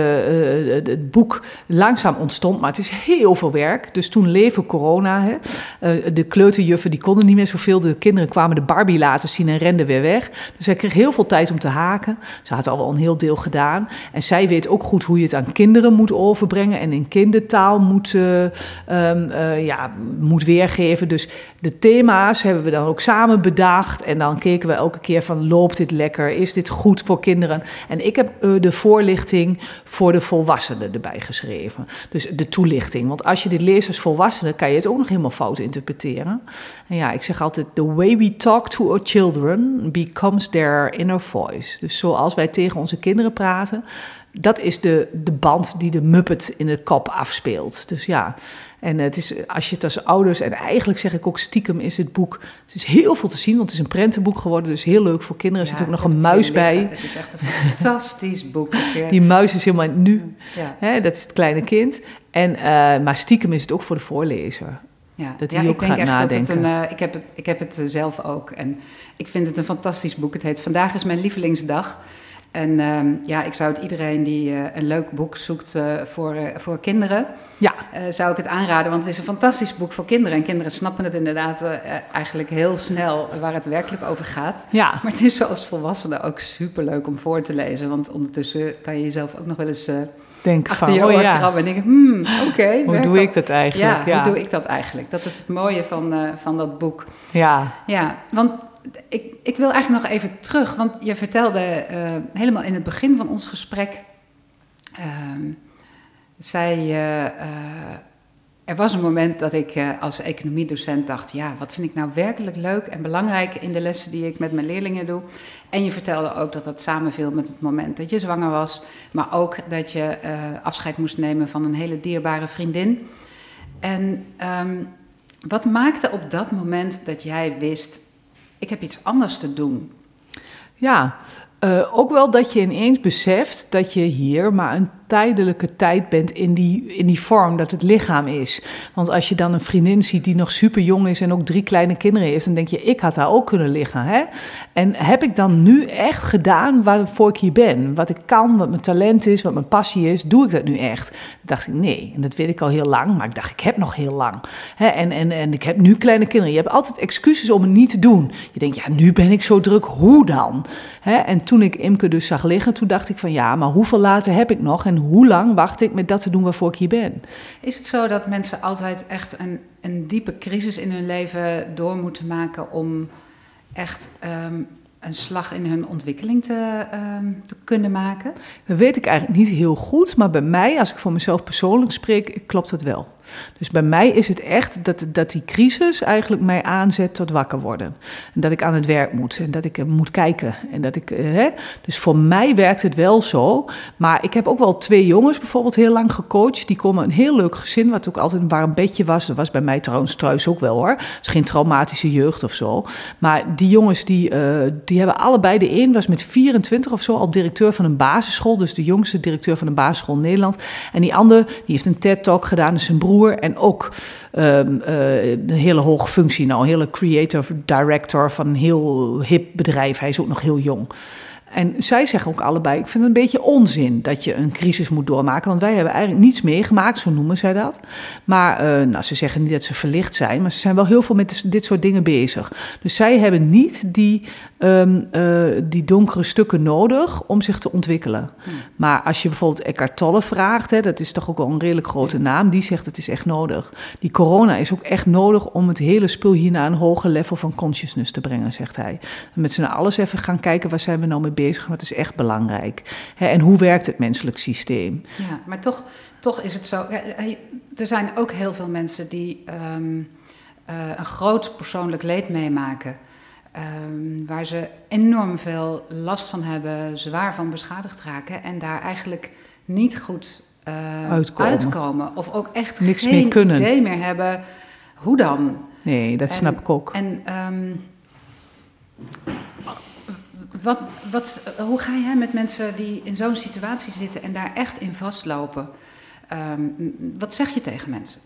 Speaker 1: het boek langzaam ontstond, maar het is heel veel werk. Dus toen leven corona, hè, uh, de kleuterjuffen die konden niet meer zoveel. De kinderen kwamen de Barbie laten zien en renden weer weg. Dus hij kreeg heel veel tijd om te haken. Ze had al wel een heel deel gedaan. En zij weet ook goed hoe je het aan kinderen moet overbrengen en in kindertaal moet, um, ja, moet weergeven. Dus de thema's hebben we dan ook samen bedacht. En dan keken we elke keer van, loopt dit lekker? Is dit goed voor kinderen? En ik heb de voor voorlichting voor de volwassenen erbij geschreven. Dus de toelichting. Want als je dit leest als volwassene, kan je het ook nog helemaal fout interpreteren. En ja, ik zeg altijd: The way we talk to our children becomes their inner voice. Dus zoals wij tegen onze kinderen praten, dat is de, de band die de Muppet in de kop afspeelt. Dus ja, en het is, als je het als ouders, en eigenlijk zeg ik ook stiekem, is het boek. Het is heel veel te zien, want het is een prentenboek geworden. Dus heel leuk voor kinderen. Er zit ook nog een muis bij.
Speaker 2: Het is echt een fantastisch [LAUGHS] boek.
Speaker 1: Die muis is helemaal nu. Ja. Hè, dat is het kleine kind. En, uh, maar stiekem is het ook voor de voorlezer. Ja, dat hij ook gaat nadenken.
Speaker 2: Een, uh, ik heb het, ik heb het zelf ook. En ik vind het een fantastisch boek. Het heet Vandaag is mijn lievelingsdag. En ehm, ja, ik zou het iedereen die uh, een leuk boek zoekt uh, voor, uh, voor kinderen, ja. zou ik het aanraden. Want het is een fantastisch boek voor kinderen. En kinderen snappen het inderdaad eigenlijk heel snel waar het werkelijk over gaat. Ja. Maar het is als volwassene ook superleuk om voor te lezen. Want ondertussen kan je jezelf ook nog wel eens Denk achter van, je oh ja. en denken, hmm, oké. [LAUGHS]
Speaker 1: hoe doe ik dat eigenlijk?
Speaker 2: Ja, hoe doe ik dat eigenlijk? Dat is het mooie van, van dat boek. Ja. Ja, want ik, ik wil eigenlijk nog even terug, want je vertelde uh, helemaal in het begin van ons gesprek. Uh, zei uh, er was een moment dat ik als economiedocent dacht: ja, wat vind ik nou werkelijk leuk en belangrijk in de lessen die ik met mijn leerlingen doe. En je vertelde ook dat dat samenviel met het moment dat je zwanger was, maar ook dat je afscheid moest nemen van een hele dierbare vriendin. En um, wat maakte op dat moment dat jij wist: ik heb iets anders te doen.
Speaker 1: Ja, uh, ook wel dat je ineens beseft dat je hier maar een tijdelijke tijd bent in die, in die vorm dat het lichaam is. Want als je dan een vriendin ziet die nog super jong is en ook drie kleine kinderen heeft, dan denk je, ik had daar ook kunnen liggen. Hè? En heb ik dan nu echt gedaan waarvoor ik hier ben? Wat ik kan, wat mijn talent is, wat mijn passie is, doe ik dat nu echt? Dan dacht ik, nee. En dat weet ik al heel lang, maar ik dacht, ik heb nog heel lang. Hè? En, en, en ik heb nu kleine kinderen. Je hebt altijd excuses om het niet te doen. Je denkt, ja, nu ben ik zo druk, hoe dan? Hè? En toen ik Imke dus zag liggen, toen dacht ik van, ja, maar hoeveel later heb ik nog? En hoe lang wacht ik met dat te doen waarvoor ik hier ben?
Speaker 2: Is het zo dat mensen altijd echt een, een diepe crisis in hun leven door moeten maken om echt ehm, een slag in hun ontwikkeling te, ehm, te, kunnen maken?
Speaker 1: Dat weet ik eigenlijk niet heel goed, maar bij mij, als ik voor mezelf persoonlijk spreek, klopt dat wel. Dus bij mij is het echt dat, dat die crisis eigenlijk mij aanzet tot wakker worden. En dat ik aan het werk moet en dat ik moet kijken. En dat ik, eh, hè? Dus voor mij werkt het wel zo. Maar ik heb ook wel twee jongens bijvoorbeeld heel lang gecoacht. Die komen een heel leuk gezin, wat ook altijd een warm bedje was. Dat was bij mij trouwens thuis ook wel hoor. Het is geen traumatische jeugd of zo. Maar die jongens die, uh, die hebben allebei, de een was met 24 of zo al directeur van een basisschool. Dus de jongste directeur van een basisschool in Nederland. En die andere, die heeft een TED-talk gedaan, is zijn broer en ook um, uh, een hele hoge functie nou, een hele creative director van een heel hip bedrijf. Hij is ook nog heel jong. En zij zeggen ook allebei, ik vind het een beetje onzin dat je een crisis moet doormaken. Want wij hebben eigenlijk niets meegemaakt, zo noemen zij dat. Maar uh, nou, ze zeggen niet dat ze verlicht zijn, maar ze zijn wel heel veel met dit soort dingen bezig. Dus zij hebben niet die, um, uh, die donkere stukken nodig om zich te ontwikkelen. Hmm. Maar als je bijvoorbeeld Eckhart Tolle vraagt, hè, dat is toch ook wel een redelijk grote naam, die zegt het is echt nodig. Die corona is ook echt nodig om het hele spul hier naar een hoger level van consciousness te brengen, zegt hij. Met z'n alles even gaan kijken, waar zijn we nou mee bezig, wat is echt belangrijk. Hè, en hoe werkt het menselijk systeem?
Speaker 2: Ja, maar toch, toch is het zo, er zijn ook heel veel mensen die um, uh, een groot persoonlijk leed meemaken. Um, waar ze enorm veel last van hebben, zwaar van beschadigd raken en daar eigenlijk niet goed uh, uitkomen. uitkomen. Of ook echt Niks geen meer kunnen. idee meer hebben hoe dan.
Speaker 1: Nee, dat snap ik ook.
Speaker 2: En um, wat, wat, hoe ga jij met mensen die in zo'n situatie zitten en daar echt in vastlopen? Um, wat zeg je tegen mensen?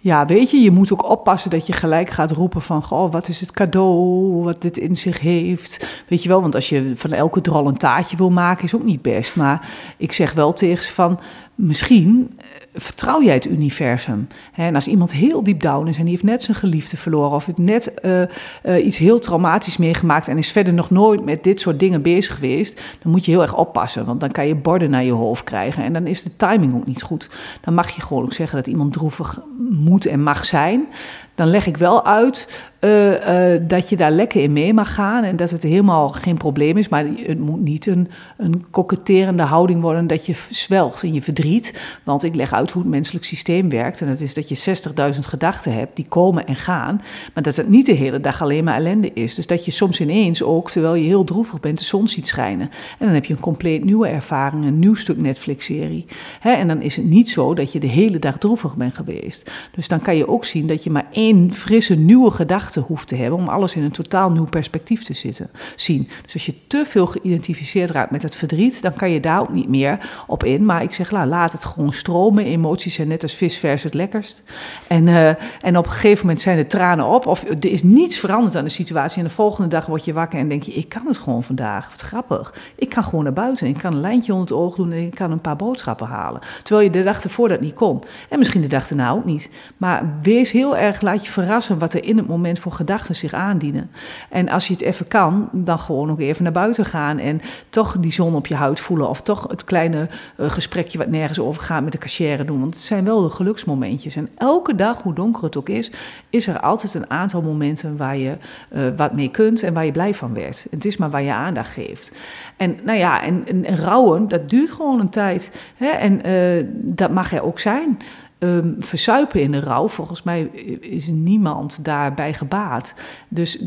Speaker 1: Ja, weet je, je moet ook oppassen dat je gelijk gaat roepen van... Goh, wat is het cadeau, wat dit in zich heeft. Weet je wel, want als je van elke drol een taartje wil maken, is ook niet best. Maar ik zeg wel tegen ze van, misschien vertrouw jij het universum? En als iemand heel diep down is en die heeft net zijn geliefde verloren of heeft net uh, uh, iets heel traumatisch meegemaakt en is verder nog nooit met dit soort dingen bezig geweest, dan moet je heel erg oppassen, want dan kan je borden naar je hoofd krijgen en dan is de timing ook niet goed. Dan mag je gewoon ook zeggen dat iemand droevig moet en mag zijn. Dan leg ik wel uit uh, uh, dat je daar lekker in mee mag gaan en dat het helemaal geen probleem is. Maar het moet niet een, een koketterende houding worden dat je zwelgt in je verdriet. Want ik leg uit hoe het menselijk systeem werkt. En dat is dat je 60.000 gedachten hebt die komen en gaan. Maar dat het niet de hele dag alleen maar ellende is. Dus dat je soms ineens ook, terwijl je heel droevig bent, de zon ziet schijnen. En dan heb je een compleet nieuwe ervaring, een nieuw stuk Netflix-serie. En dan is het niet zo dat je de hele dag droevig bent geweest. Dus dan kan je ook zien dat je maar één frisse nieuwe gedachte hoeft te hebben om alles in een totaal nieuw perspectief te zitten, zien. Dus als je te veel geïdentificeerd raakt met het verdriet, dan kan je daar ook niet meer op in. Maar ik zeg, laat het gewoon stromen. Emoties zijn net als visvers het lekkerst. En, uh, en op een gegeven moment zijn de tranen op. Of er is niets veranderd aan de situatie. En de volgende dag word je wakker en denk je, ik kan het gewoon vandaag. Wat grappig. Ik kan gewoon naar buiten. Ik kan een lijntje onder het oog doen en ik kan een paar boodschappen halen. Terwijl je de dag ervoor dat niet kon. En misschien de dag erna ook niet. Maar wees heel erg, laat je verrassen wat er in het moment voor gedachten zich aandienen. En als je het even kan, dan gewoon nog even naar buiten gaan en toch die zon op je huid voelen. Of toch het kleine uh, gesprekje wat nergens over gaat met de cashier doen. Want het zijn wel de geluksmomentjes. En elke dag, hoe donker het ook is, is er altijd een aantal momenten waar je uh, wat mee kunt en waar je blij van werd. Het is maar waar je aandacht geeft. En nou ja, en, en, rouwen, dat duurt gewoon een tijd. Hè? En uh, dat mag er ook zijn um, versuipen in de rouw. Volgens mij is niemand daarbij gebaat. Dus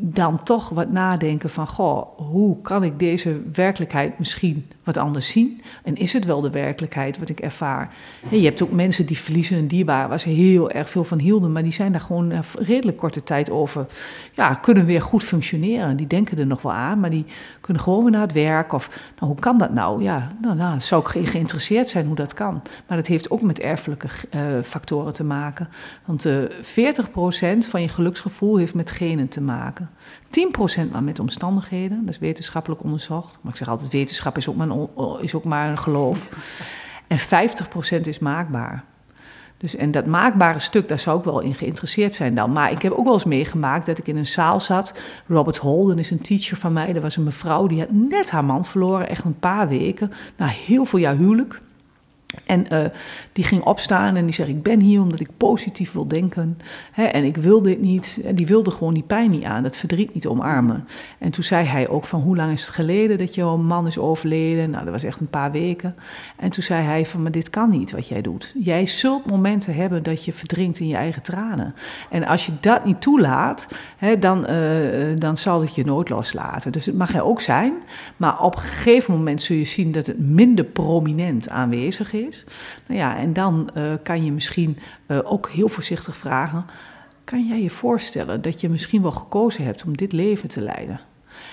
Speaker 1: dan toch wat nadenken van, goh, hoe kan ik deze werkelijkheid misschien wat anders zien? En is het wel de werkelijkheid wat ik ervaar? je hebt ook mensen die verliezen een dierbaar waar ze heel erg veel van hielden, maar die zijn daar gewoon een redelijk korte tijd over, ja, kunnen weer goed functioneren. Die denken er nog wel aan, maar die kunnen gewoon weer naar het werk. Of, nou, hoe kan dat nou? Ja, nou, nou zou ik geïnteresseerd zijn hoe dat kan. Maar dat heeft ook met erfelijke uh, factoren te maken. Want uh, eh, 40% van je geluksgevoel heeft met genen te maken. 10% maar met omstandigheden, dat is wetenschappelijk onderzocht. Maar ik zeg altijd, wetenschap is ook maar een, is ook maar een geloof. En 50% is maakbaar. Dus, en dat maakbare stuk, daar zou ik wel in geïnteresseerd zijn dan. Maar ik heb ook wel eens meegemaakt dat ik in een zaal zat. Robert Holden is een teacher van mij. Er was een mevrouw die had net haar man verloren, echt een paar weken. Na heel veel jaar huwelijk. En uh, die ging opstaan en die zei: Ik ben hier omdat ik positief wil denken. Hè, en ik wil dit niet. En die wilde gewoon die pijn niet aan, dat verdriet niet omarmen. En toen zei hij ook: van Hoe lang is het geleden dat jouw man is overleden? Nou, dat was echt een paar weken. En toen zei hij: van, Maar dit kan niet wat jij doet. Jij zult momenten hebben dat je verdrinkt in je eigen tranen. En als je dat niet toelaat, hè, dan, uh, dan zal het je nooit loslaten. Dus het mag er ook zijn. Maar op een gegeven moment zul je zien dat het minder prominent aanwezig is is. Nou ja, en dan uh, kan je misschien uh, ook heel voorzichtig vragen: kan jij je voorstellen dat je misschien wel gekozen hebt om dit leven te leiden?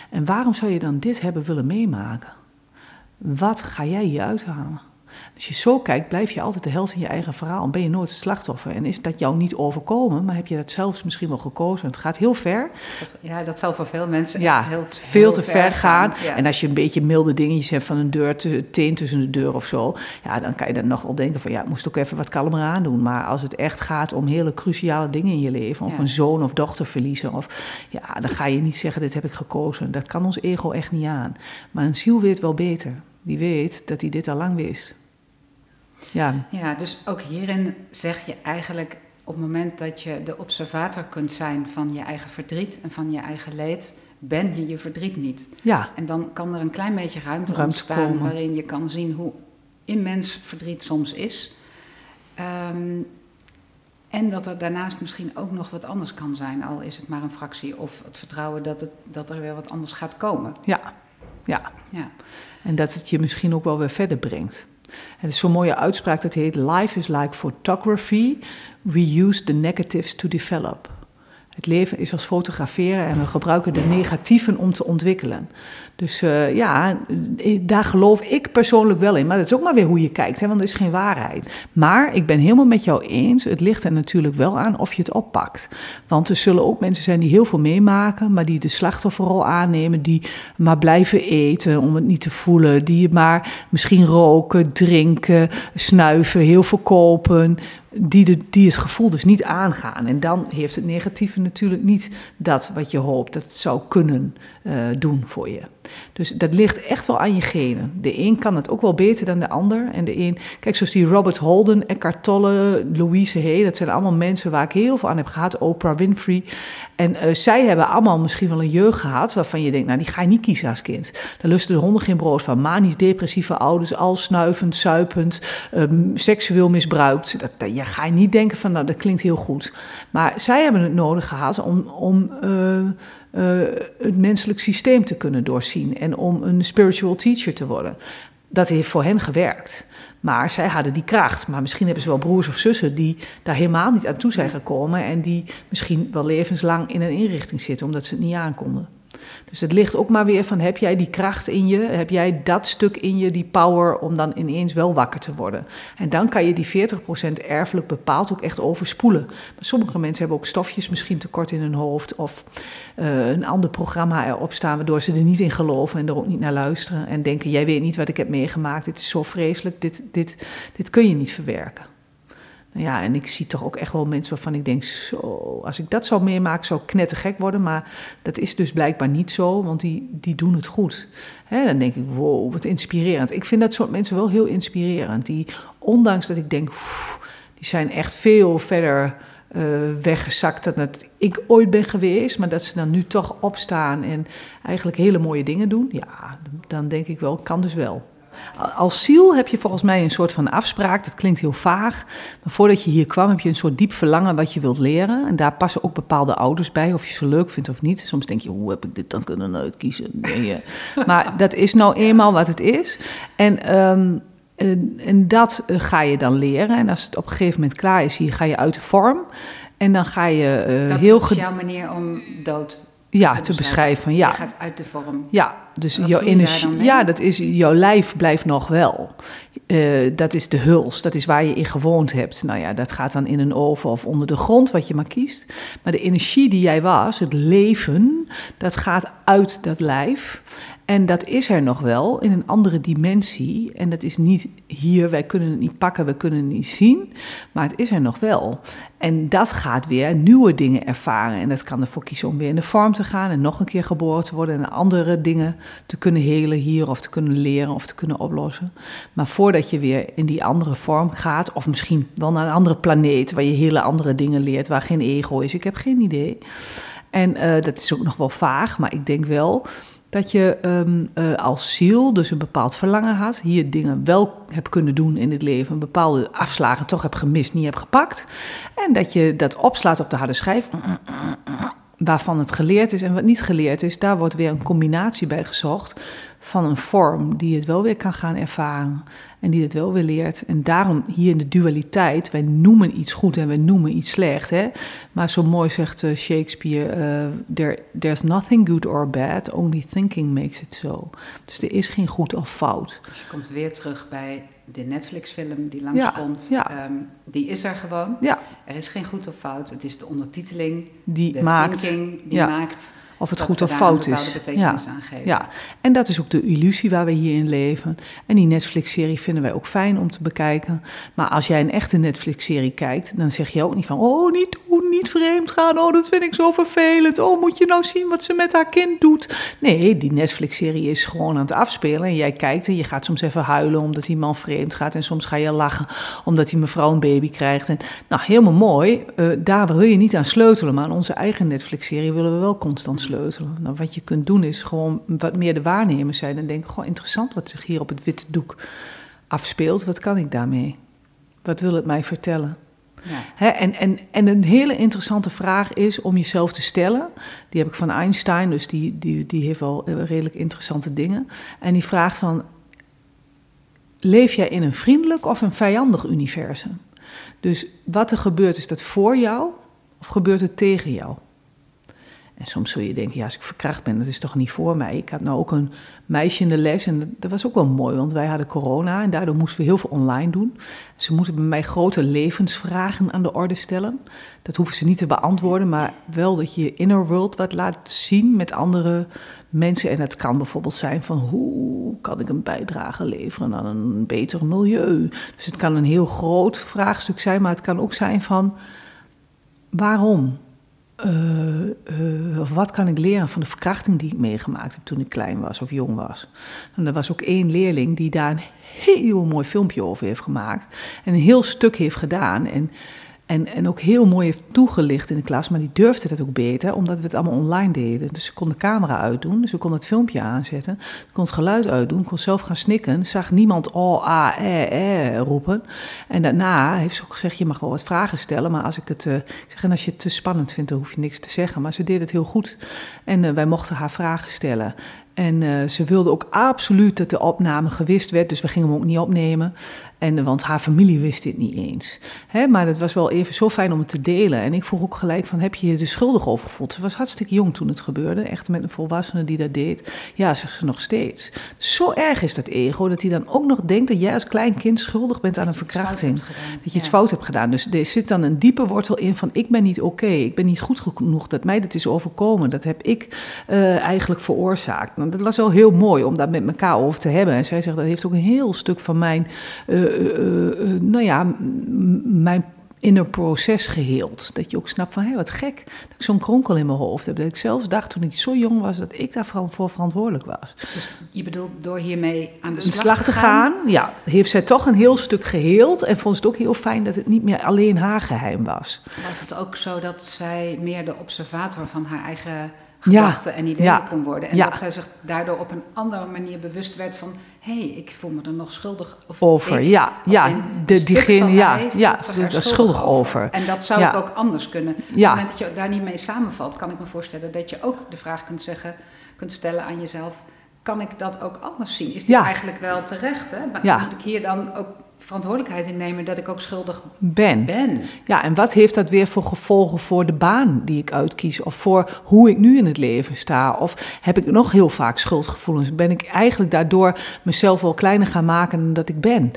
Speaker 1: En waarom zou je dan dit hebben willen meemaken? Wat ga jij hier uithalen? Als je zo kijkt, blijf je altijd de held in je eigen verhaal. En ben je nooit het slachtoffer. En is dat jou niet overkomen, maar heb je dat zelfs misschien wel gekozen. Het gaat heel ver.
Speaker 2: ja, dat zal voor veel mensen
Speaker 1: ja,
Speaker 2: heel,
Speaker 1: veel te ver gaan. En als je een beetje milde dingetjes hebt van een deur, te, teen tussen de deur of zo. Ja, dan kan je dan nog wel denken van ja, ik moest ook even wat kalmer aan doen. Maar als het echt gaat om hele cruciale dingen in je leven. Of een zoon of dochter verliezen. Of, ja, dan ga je niet zeggen dit heb ik gekozen. Dat kan ons ego echt niet aan. Maar een ziel weet wel beter. Die weet dat hij dit al lang wist.
Speaker 2: Ja. ja, dus ook hierin zeg je eigenlijk op het moment dat je de observator kunt zijn van je eigen verdriet en van je eigen leed, ben je je verdriet niet.
Speaker 1: Ja.
Speaker 2: En dan kan er een klein beetje ruimte, ruimte ontstaan komen. waarin je kan zien hoe immens verdriet soms is. Um, en dat er daarnaast misschien ook nog wat anders kan zijn, al is het maar een fractie, of het vertrouwen dat, het, dat er weer wat anders gaat komen.
Speaker 1: Ja, ja. ja. En dat het je misschien ook wel weer verder brengt. Er is zo'n mooie uitspraak dat heet: Life is like photography. We use the negatives to develop. Het leven is als fotograferen en we gebruiken de negatieven om te ontwikkelen. Dus uh, ja, eh, daar geloof ik persoonlijk wel in. Maar dat is ook maar weer hoe je kijkt, hè, want er is geen waarheid. Maar ik ben helemaal met jou eens. Het ligt er natuurlijk wel aan of je het oppakt. Want er zullen ook mensen zijn die heel veel meemaken, maar die de slachtofferrol aannemen, die maar blijven eten om het niet te voelen, die maar misschien roken, drinken, snuiven, heel veel kopen die, de, die het gevoel dus niet aangaan. En dan heeft het negatieve natuurlijk niet dat wat je hoopt dat het zou kunnen uh, doen voor je. Dus dat ligt echt wel aan je genen. De een kan het ook wel beter dan de ander. En de een, kijk, zoals die Robert Holden, Eckhart Tolle, Louise Hay, dat zijn allemaal mensen waar ik heel veel aan heb gehad. Oprah Winfrey. En uh, zij hebben allemaal misschien wel een jeugd gehad waarvan je denkt, nou, die ga je niet kiezen als kind. Daar lusten de honden geen brood van. Manisch depressieve ouders, al snuivend, suipend, um, seksueel misbruikt. Dat, dat, ga je niet denken van, nou, dat klinkt heel goed. Maar zij hebben het nodig gehad om. om uh, uh, het menselijk systeem te kunnen doorzien en om een spiritual teacher te worden. Dat heeft voor hen gewerkt. Maar zij hadden die kracht. Maar misschien hebben ze wel broers of zussen die daar helemaal niet aan toe zijn gekomen. En die misschien wel levenslang in een inrichting zitten omdat ze het niet aankonden. Dus het ligt ook maar weer van, heb jij die kracht in je? Heb jij dat stuk in je, die power, om dan ineens wel wakker te worden? En dan kan je die 40% erfelijk bepaald ook echt overspoelen. Maar sommige mensen hebben ook stofjes misschien tekort in hun hoofd... of uh, een ander programma erop staan... waardoor ze er niet in geloven en er ook niet naar luisteren... en denken, jij weet niet wat ik heb meegemaakt, dit is zo vreselijk, dit, dit, dit kun je niet verwerken. Ja, en ik zie toch ook echt wel mensen waarvan ik denk, zo, als ik dat zou meemaken, zou ik knettergek worden. Maar dat is dus blijkbaar niet zo, want die, die doen het goed. dan denk ik, wow, wat inspirerend. Ik vind dat soort mensen wel heel inspirerend. Die, ondanks dat ik denk, die zijn echt veel verder uh, weggezakt dan dat ik ooit ben geweest. Maar dat ze dan nu toch opstaan en eigenlijk hele mooie dingen doen. Ja, dan denk ik wel, kan dus wel. Als ziel heb je volgens mij een soort van afspraak. Dat klinkt heel vaag. Maar voordat je hier kwam, heb je een soort diep verlangen wat je wilt leren. En daar passen ook bepaalde ouders bij, of je ze leuk vindt of niet. Soms denk je, hoe heb ik dit dan kunnen uitkiezen? Nee, [LAUGHS] maar dat is nou eenmaal wat het is. En. Ehm, en, dat eh, ga je dan leren. En als het op een gegeven moment klaar is, hier ga je uit de vorm. En dan ga je uh,
Speaker 2: dat
Speaker 1: heel...
Speaker 2: Dat is jouw manier om dood
Speaker 1: ja, te, beschrijven. Ja.
Speaker 2: Je gaat uit de vorm.
Speaker 1: Ja, dus jouw energie. Ja, dat is jouw lijf blijft nog wel. Uh, dat is de huls, dat is waar je in gewoond hebt. Nou ja, dat gaat dan in een oven of onder de grond, wat je maar kiest. Maar de energie die jij was, het leven, dat gaat uit dat lijf. En dat is er nog wel in een andere dimensie. En dat is niet hier, wij kunnen het niet pakken, we kunnen het niet zien. Maar het is er nog wel. En dat gaat weer nieuwe dingen ervaren. En dat kan ervoor kiezen om weer in de vorm te gaan en nog een keer geboren te worden. En andere dingen te kunnen helen hier of te kunnen leren of te kunnen oplossen. Maar voordat je weer in die andere vorm gaat, of misschien wel naar een andere planeet waar je hele andere dingen leert, waar geen ego is, ik heb geen idee. En uh, dat is ook nog wel vaag, maar ik denk wel dat je um, uh, als ziel dus een bepaald verlangen had, hier dingen wel hebt kunnen doen in het leven, bepaalde afslagen toch hebt gemist, niet hebt gepakt. En dat je dat opslaat op de harde schijf, waarvan het geleerd is en wat niet geleerd is, daar wordt weer een combinatie bij gezocht van een vorm die het wel weer kan gaan ervaren en die het wel weer leert. En daarom hier in de dualiteit, wij noemen iets goed en wij noemen iets slecht. Hè? Maar zo mooi zegt uh, Shakespeare, uh, there, there's nothing good or bad, only thinking makes it so. Dus er is geen goed of fout.
Speaker 2: Dus je komt weer terug bij de Netflix-film die langskomt, ja, ja. Um, die is er gewoon. Ja. Er is geen goed of fout. Het is de ondertiteling,
Speaker 1: die
Speaker 2: de
Speaker 1: maakt,
Speaker 2: thinking die maakt
Speaker 1: of het goed of fout is.
Speaker 2: Ja.
Speaker 1: ja, en dat is ook de illusie waar we hier in leven. En die Netflix-serie vinden wij ook fijn om te bekijken. Maar als jij een echte Netflix-serie kijkt, dan zeg je ook niet van: oh, niet doen, niet vreemd gaan. Oh, dat vind ik zo vervelend. Oh, moet je nou zien wat ze met haar kind doet? Nee, die Netflix-serie is gewoon aan het afspelen. En jij kijkt en je gaat soms even huilen omdat die man vreemd gaat. En soms ga je lachen omdat die mevrouw een baby krijgt. En nou, helemaal mooi. Uh, daar wil je niet aan sleutelen. Maar aan onze eigen Netflix-serie willen we wel constant sleutelen. Nou, wat je kunt doen is gewoon wat meer de waarnemer zijn en denken: gewoon interessant wat zich hier op het witte doek afspeelt. Wat kan ik daarmee? Wat wil het mij vertellen? Ja. en, en, en een hele interessante vraag is om jezelf te stellen. Die heb ik van Einstein, dus die, die, die heeft wel eh, redelijk interessante dingen. En die vraagt van, leef jij in een vriendelijk of een vijandig universum? Dus wat er gebeurt, is dat voor jou of gebeurt het tegen jou? En soms zul je denken, ja, als ik verkracht ben, dat is toch niet voor mij. Ik had nou ook een meisje in de les en dat was ook wel mooi, want wij hadden corona en daardoor moesten we heel veel online doen. Ze moeten bij mij grote levensvragen aan de orde stellen. Dat hoeven ze niet te beantwoorden, maar wel dat je je inner world wat laat zien met andere mensen. En het kan bijvoorbeeld zijn van hoe kan ik een bijdrage leveren aan een beter milieu. Dus het kan een heel groot vraagstuk zijn, maar het kan ook zijn van waarom? Uh, uh, of wat kan ik leren van de verkrachting die ik meegemaakt heb toen ik klein was of jong was. En er was ook één leerling die daar een heel mooi filmpje over heeft gemaakt. En een heel stuk heeft gedaan. En en, en ook heel mooi heeft toegelicht in de klas, maar die durfde dat ook beter, omdat we het allemaal online deden. Dus ze kon de camera uitdoen, dus we kon het filmpje aanzetten, ze kon het geluid uitdoen, kon zelf gaan snikken, zag niemand oh, a, e, e roepen. En daarna heeft ze ook gezegd, je mag wel wat vragen stellen, maar als ik het, uh, zeg, en als je het te spannend vindt, dan hoef je niks te zeggen. Maar ze deed het heel goed en uh, wij mochten haar vragen stellen. En uh, ze wilde ook absoluut dat de opname gewist werd, dus we gingen hem ook niet opnemen. En, want haar familie wist dit niet eens. Hè, maar het was wel even zo fijn om het te delen. En ik vroeg ook gelijk van, heb je je er schuldig over gevoeld? Ze was hartstikke jong toen het gebeurde. Echt met een volwassene die dat deed. Ja, zegt ze nog steeds. Zo erg is dat ego, dat hij dan ook nog denkt dat jij als klein kind schuldig bent aan een verkrachting. Dat je iets fout hebt gedaan. Dus er zit dan een diepe wortel in van, ik ben niet oké. Ik ben niet goed genoeg dat mij dat is overkomen. Dat heb ik uh, eigenlijk veroorzaakt. Nou, dat was wel heel mooi om daar met elkaar over te hebben. En zij zegt, dat heeft ook een heel stuk van mijn... Uh, nou ja, mijn inner proces geheeld. Dat je ook snapt van, hé, wat gek dat ik zo'n kronkel in mijn hoofd heb. Dat ik zelfs dacht toen ik zo jong was, dat ik daarvoor verantwoordelijk was.
Speaker 2: Dus je bedoelt door hiermee aan de
Speaker 1: slag, slag te gaan? Ja, heeft zij toch een heel stuk geheeld. En vond het ook heel fijn dat het niet meer alleen haar geheim was.
Speaker 2: Was het ook zo dat zij meer de observator van haar eigen gedachten en ideeën kon worden. En dat zij zich daardoor op een andere manier bewust werd van... hé, hey, ik voel me er nog schuldig
Speaker 1: over. ja, ja, de, diegene, ja, ja,
Speaker 2: er schuldig, over. En dat zou ik ook anders kunnen. Op het moment dat je daar niet mee samenvalt, kan ik me voorstellen dat je ook de vraag kunt, zeggen, kunt stellen aan jezelf... kan ik dat ook anders zien? Is die eigenlijk wel terecht? Hè? Maar moet ik hier dan ook verantwoordelijkheid innemen dat ik ook schuldig
Speaker 1: ben.
Speaker 2: ben.
Speaker 1: Ja, en wat heeft dat weer voor gevolgen voor de baan die ik uitkies? Of voor hoe ik nu in het leven sta? Of heb ik nog heel vaak schuldgevoelens? Ben ik eigenlijk daardoor mezelf wel kleiner gaan maken dan dat ik ben?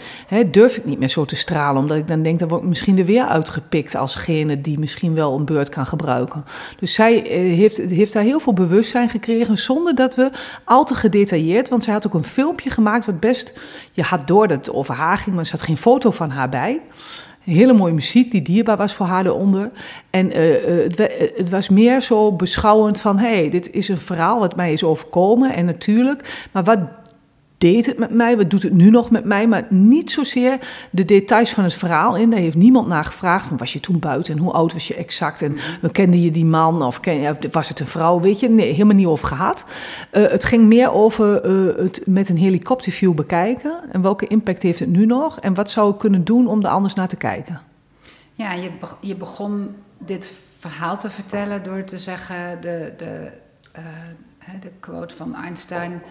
Speaker 1: durf ik niet meer zo te stralen, omdat ik dan denk, dan word ik misschien er weer uitgepikt alsgene die misschien wel een beurt kan gebruiken. Dus zij eh, heeft, heeft daar heel veel bewustzijn gekregen, zonder dat we al te gedetailleerd, want zij had ook een filmpje gemaakt wat best, je had door dat het over haar ging, maar zat geen foto van haar bij. Hele mooie muziek die dierbaar was voor haar eronder. En uh, uh, het, het, was meer zo beschouwend van: hé, hey, dit is een verhaal wat mij is overkomen. En natuurlijk, maar wat deed het met mij? Wat doet het nu nog met mij? Maar niet zozeer de details van het verhaal in. Daar heeft niemand naar gevraagd. Van, was je toen buiten en hoe oud was je exact? En kende je die man of was het een vrouw? Weet je, nee, helemaal niet over gehad. Uh, het ging meer over uh, het met een helikopterview bekijken. En welke impact heeft het nu nog? En wat zou ik kunnen doen om er anders naar te kijken?
Speaker 2: Ja, je, je begon dit verhaal te vertellen door te zeggen... de, de, uh, de quote van Einstein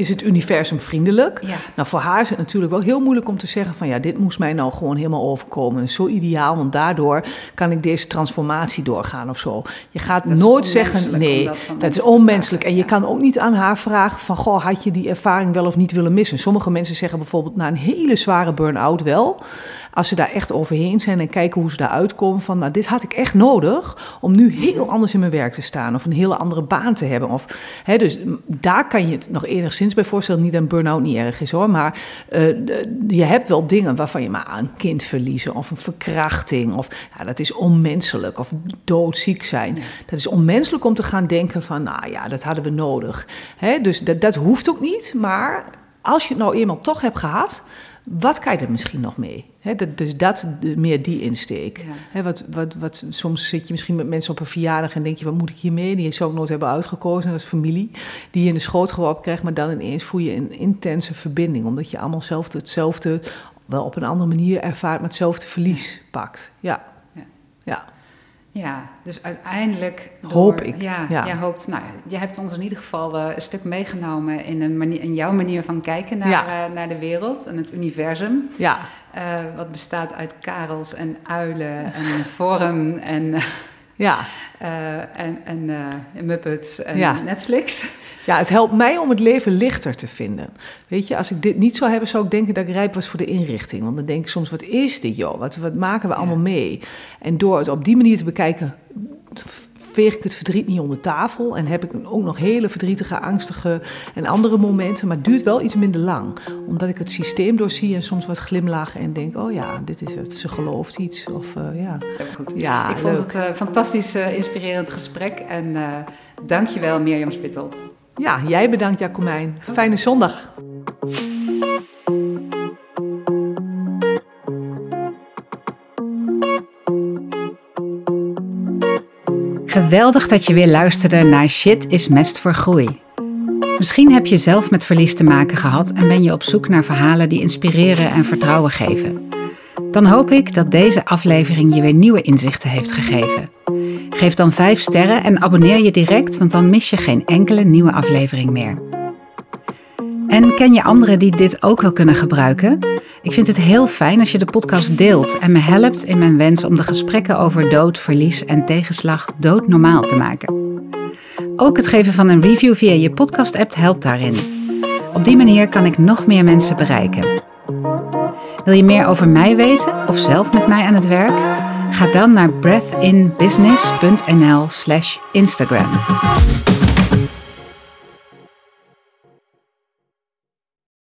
Speaker 1: is het universum vriendelijk?
Speaker 2: Ja.
Speaker 1: Nou, voor haar is het natuurlijk wel heel moeilijk om te zeggen van ja, dit moest mij nou gewoon helemaal overkomen. Zo ideaal, want daardoor kan ik deze transformatie doorgaan of zo. Je gaat
Speaker 2: Dat
Speaker 1: nooit zeggen nee,
Speaker 2: dat
Speaker 1: is onmenselijk.
Speaker 2: vragen,
Speaker 1: En je
Speaker 2: ja.
Speaker 1: kan ook niet aan haar vragen van goh, had je die ervaring wel of niet willen missen? Sommige mensen zeggen bijvoorbeeld na een hele zware burn-out wel, als ze daar echt overheen zijn en kijken hoe ze daaruit komen van nou, dit had ik echt nodig om nu heel anders in mijn werk te staan of een hele andere baan te hebben. Of, hè, dus daar kan je het nog enigszins bij voorstellen. Niet dat een burn-out niet erg is hoor, maar eh, je hebt wel dingen waarvan je maar een kind verliezen of een verkrachting of ja, dat is onmenselijk of doodziek zijn. Dat is onmenselijk om te gaan denken van nou ja, dat hadden we nodig. Hè, dus dat, dat hoeft ook niet, maar als je het nou eenmaal toch hebt gehad, wat kan je er misschien nog mee? Dat, dus dat, de, meer die insteek.
Speaker 2: Ja.
Speaker 1: Wat, wat, wat, soms zit je misschien met mensen op een verjaardag en denk je, wat moet ik hiermee? Die zou ik nooit hebben uitgekozen, dat is familie. Die je in de schoot geworpen krijgt, maar dan ineens voel je een intense verbinding. Omdat je allemaal zelf hetzelfde, wel op een andere manier ervaart, maar hetzelfde verlies pakt. Ja.
Speaker 2: Ja.
Speaker 1: Ja.
Speaker 2: Ja, dus uiteindelijk... door-
Speaker 1: Hoop ik,
Speaker 2: Ja,
Speaker 1: ja.
Speaker 2: jij hoopt... Nou, je hebt ons in ieder geval eh, een stuk meegenomen in, een manier, in jouw manier van kijken naar,
Speaker 1: Ja.
Speaker 2: eh, naar de wereld en het universum.
Speaker 1: Ja.
Speaker 2: eh, wat bestaat uit karels en uilen en [LAUGHS] vorm en,
Speaker 1: Ja.
Speaker 2: en, en Muppets en
Speaker 1: Ja.
Speaker 2: Netflix.
Speaker 1: Ja, het helpt mij om het leven lichter te vinden. Weet je, als ik dit niet zou hebben, zou ik denken dat ik rijp was voor de inrichting. Want dan denk ik soms, wat is dit joh? Wat, wat maken we allemaal mee? En door het op die manier te bekijken, veeg ik het verdriet niet onder tafel. En heb ik ook nog hele verdrietige, angstige en andere momenten. Maar het duurt wel iets minder lang. Omdat ik het systeem doorzie en soms wat glimlach en denk, oh ja, dit is het. Ze gelooft iets. Of uh, ja.
Speaker 2: Goed.
Speaker 1: ja,
Speaker 2: ik vond het een fantastisch uh, inspirerend gesprek. En uh, dank je wel, Mirjam Spittelt.
Speaker 1: Ja, jij bedankt Jacomijn. Fijne zondag.
Speaker 2: Geweldig dat je weer luisterde naar Shit is Mest voor Groei. Misschien heb je zelf met verlies te maken gehad en ben je op zoek naar verhalen die inspireren en vertrouwen geven. Dan hoop ik dat deze aflevering je weer nieuwe inzichten heeft gegeven. Geef dan 5 sterren en abonneer je direct, want dan mis je geen enkele nieuwe aflevering meer. En ken je anderen die dit ook wel kunnen gebruiken? Ik vind het heel fijn als je de podcast deelt en me helpt in mijn wens om de gesprekken over dood, verlies en tegenslag doodnormaal te maken. Ook het geven van een review via je podcast-app helpt daarin. Op die manier kan ik nog meer mensen bereiken. Wil je meer over mij weten of zelf met mij aan het werk? Ga dan naar breathinbusiness.nl/instagram.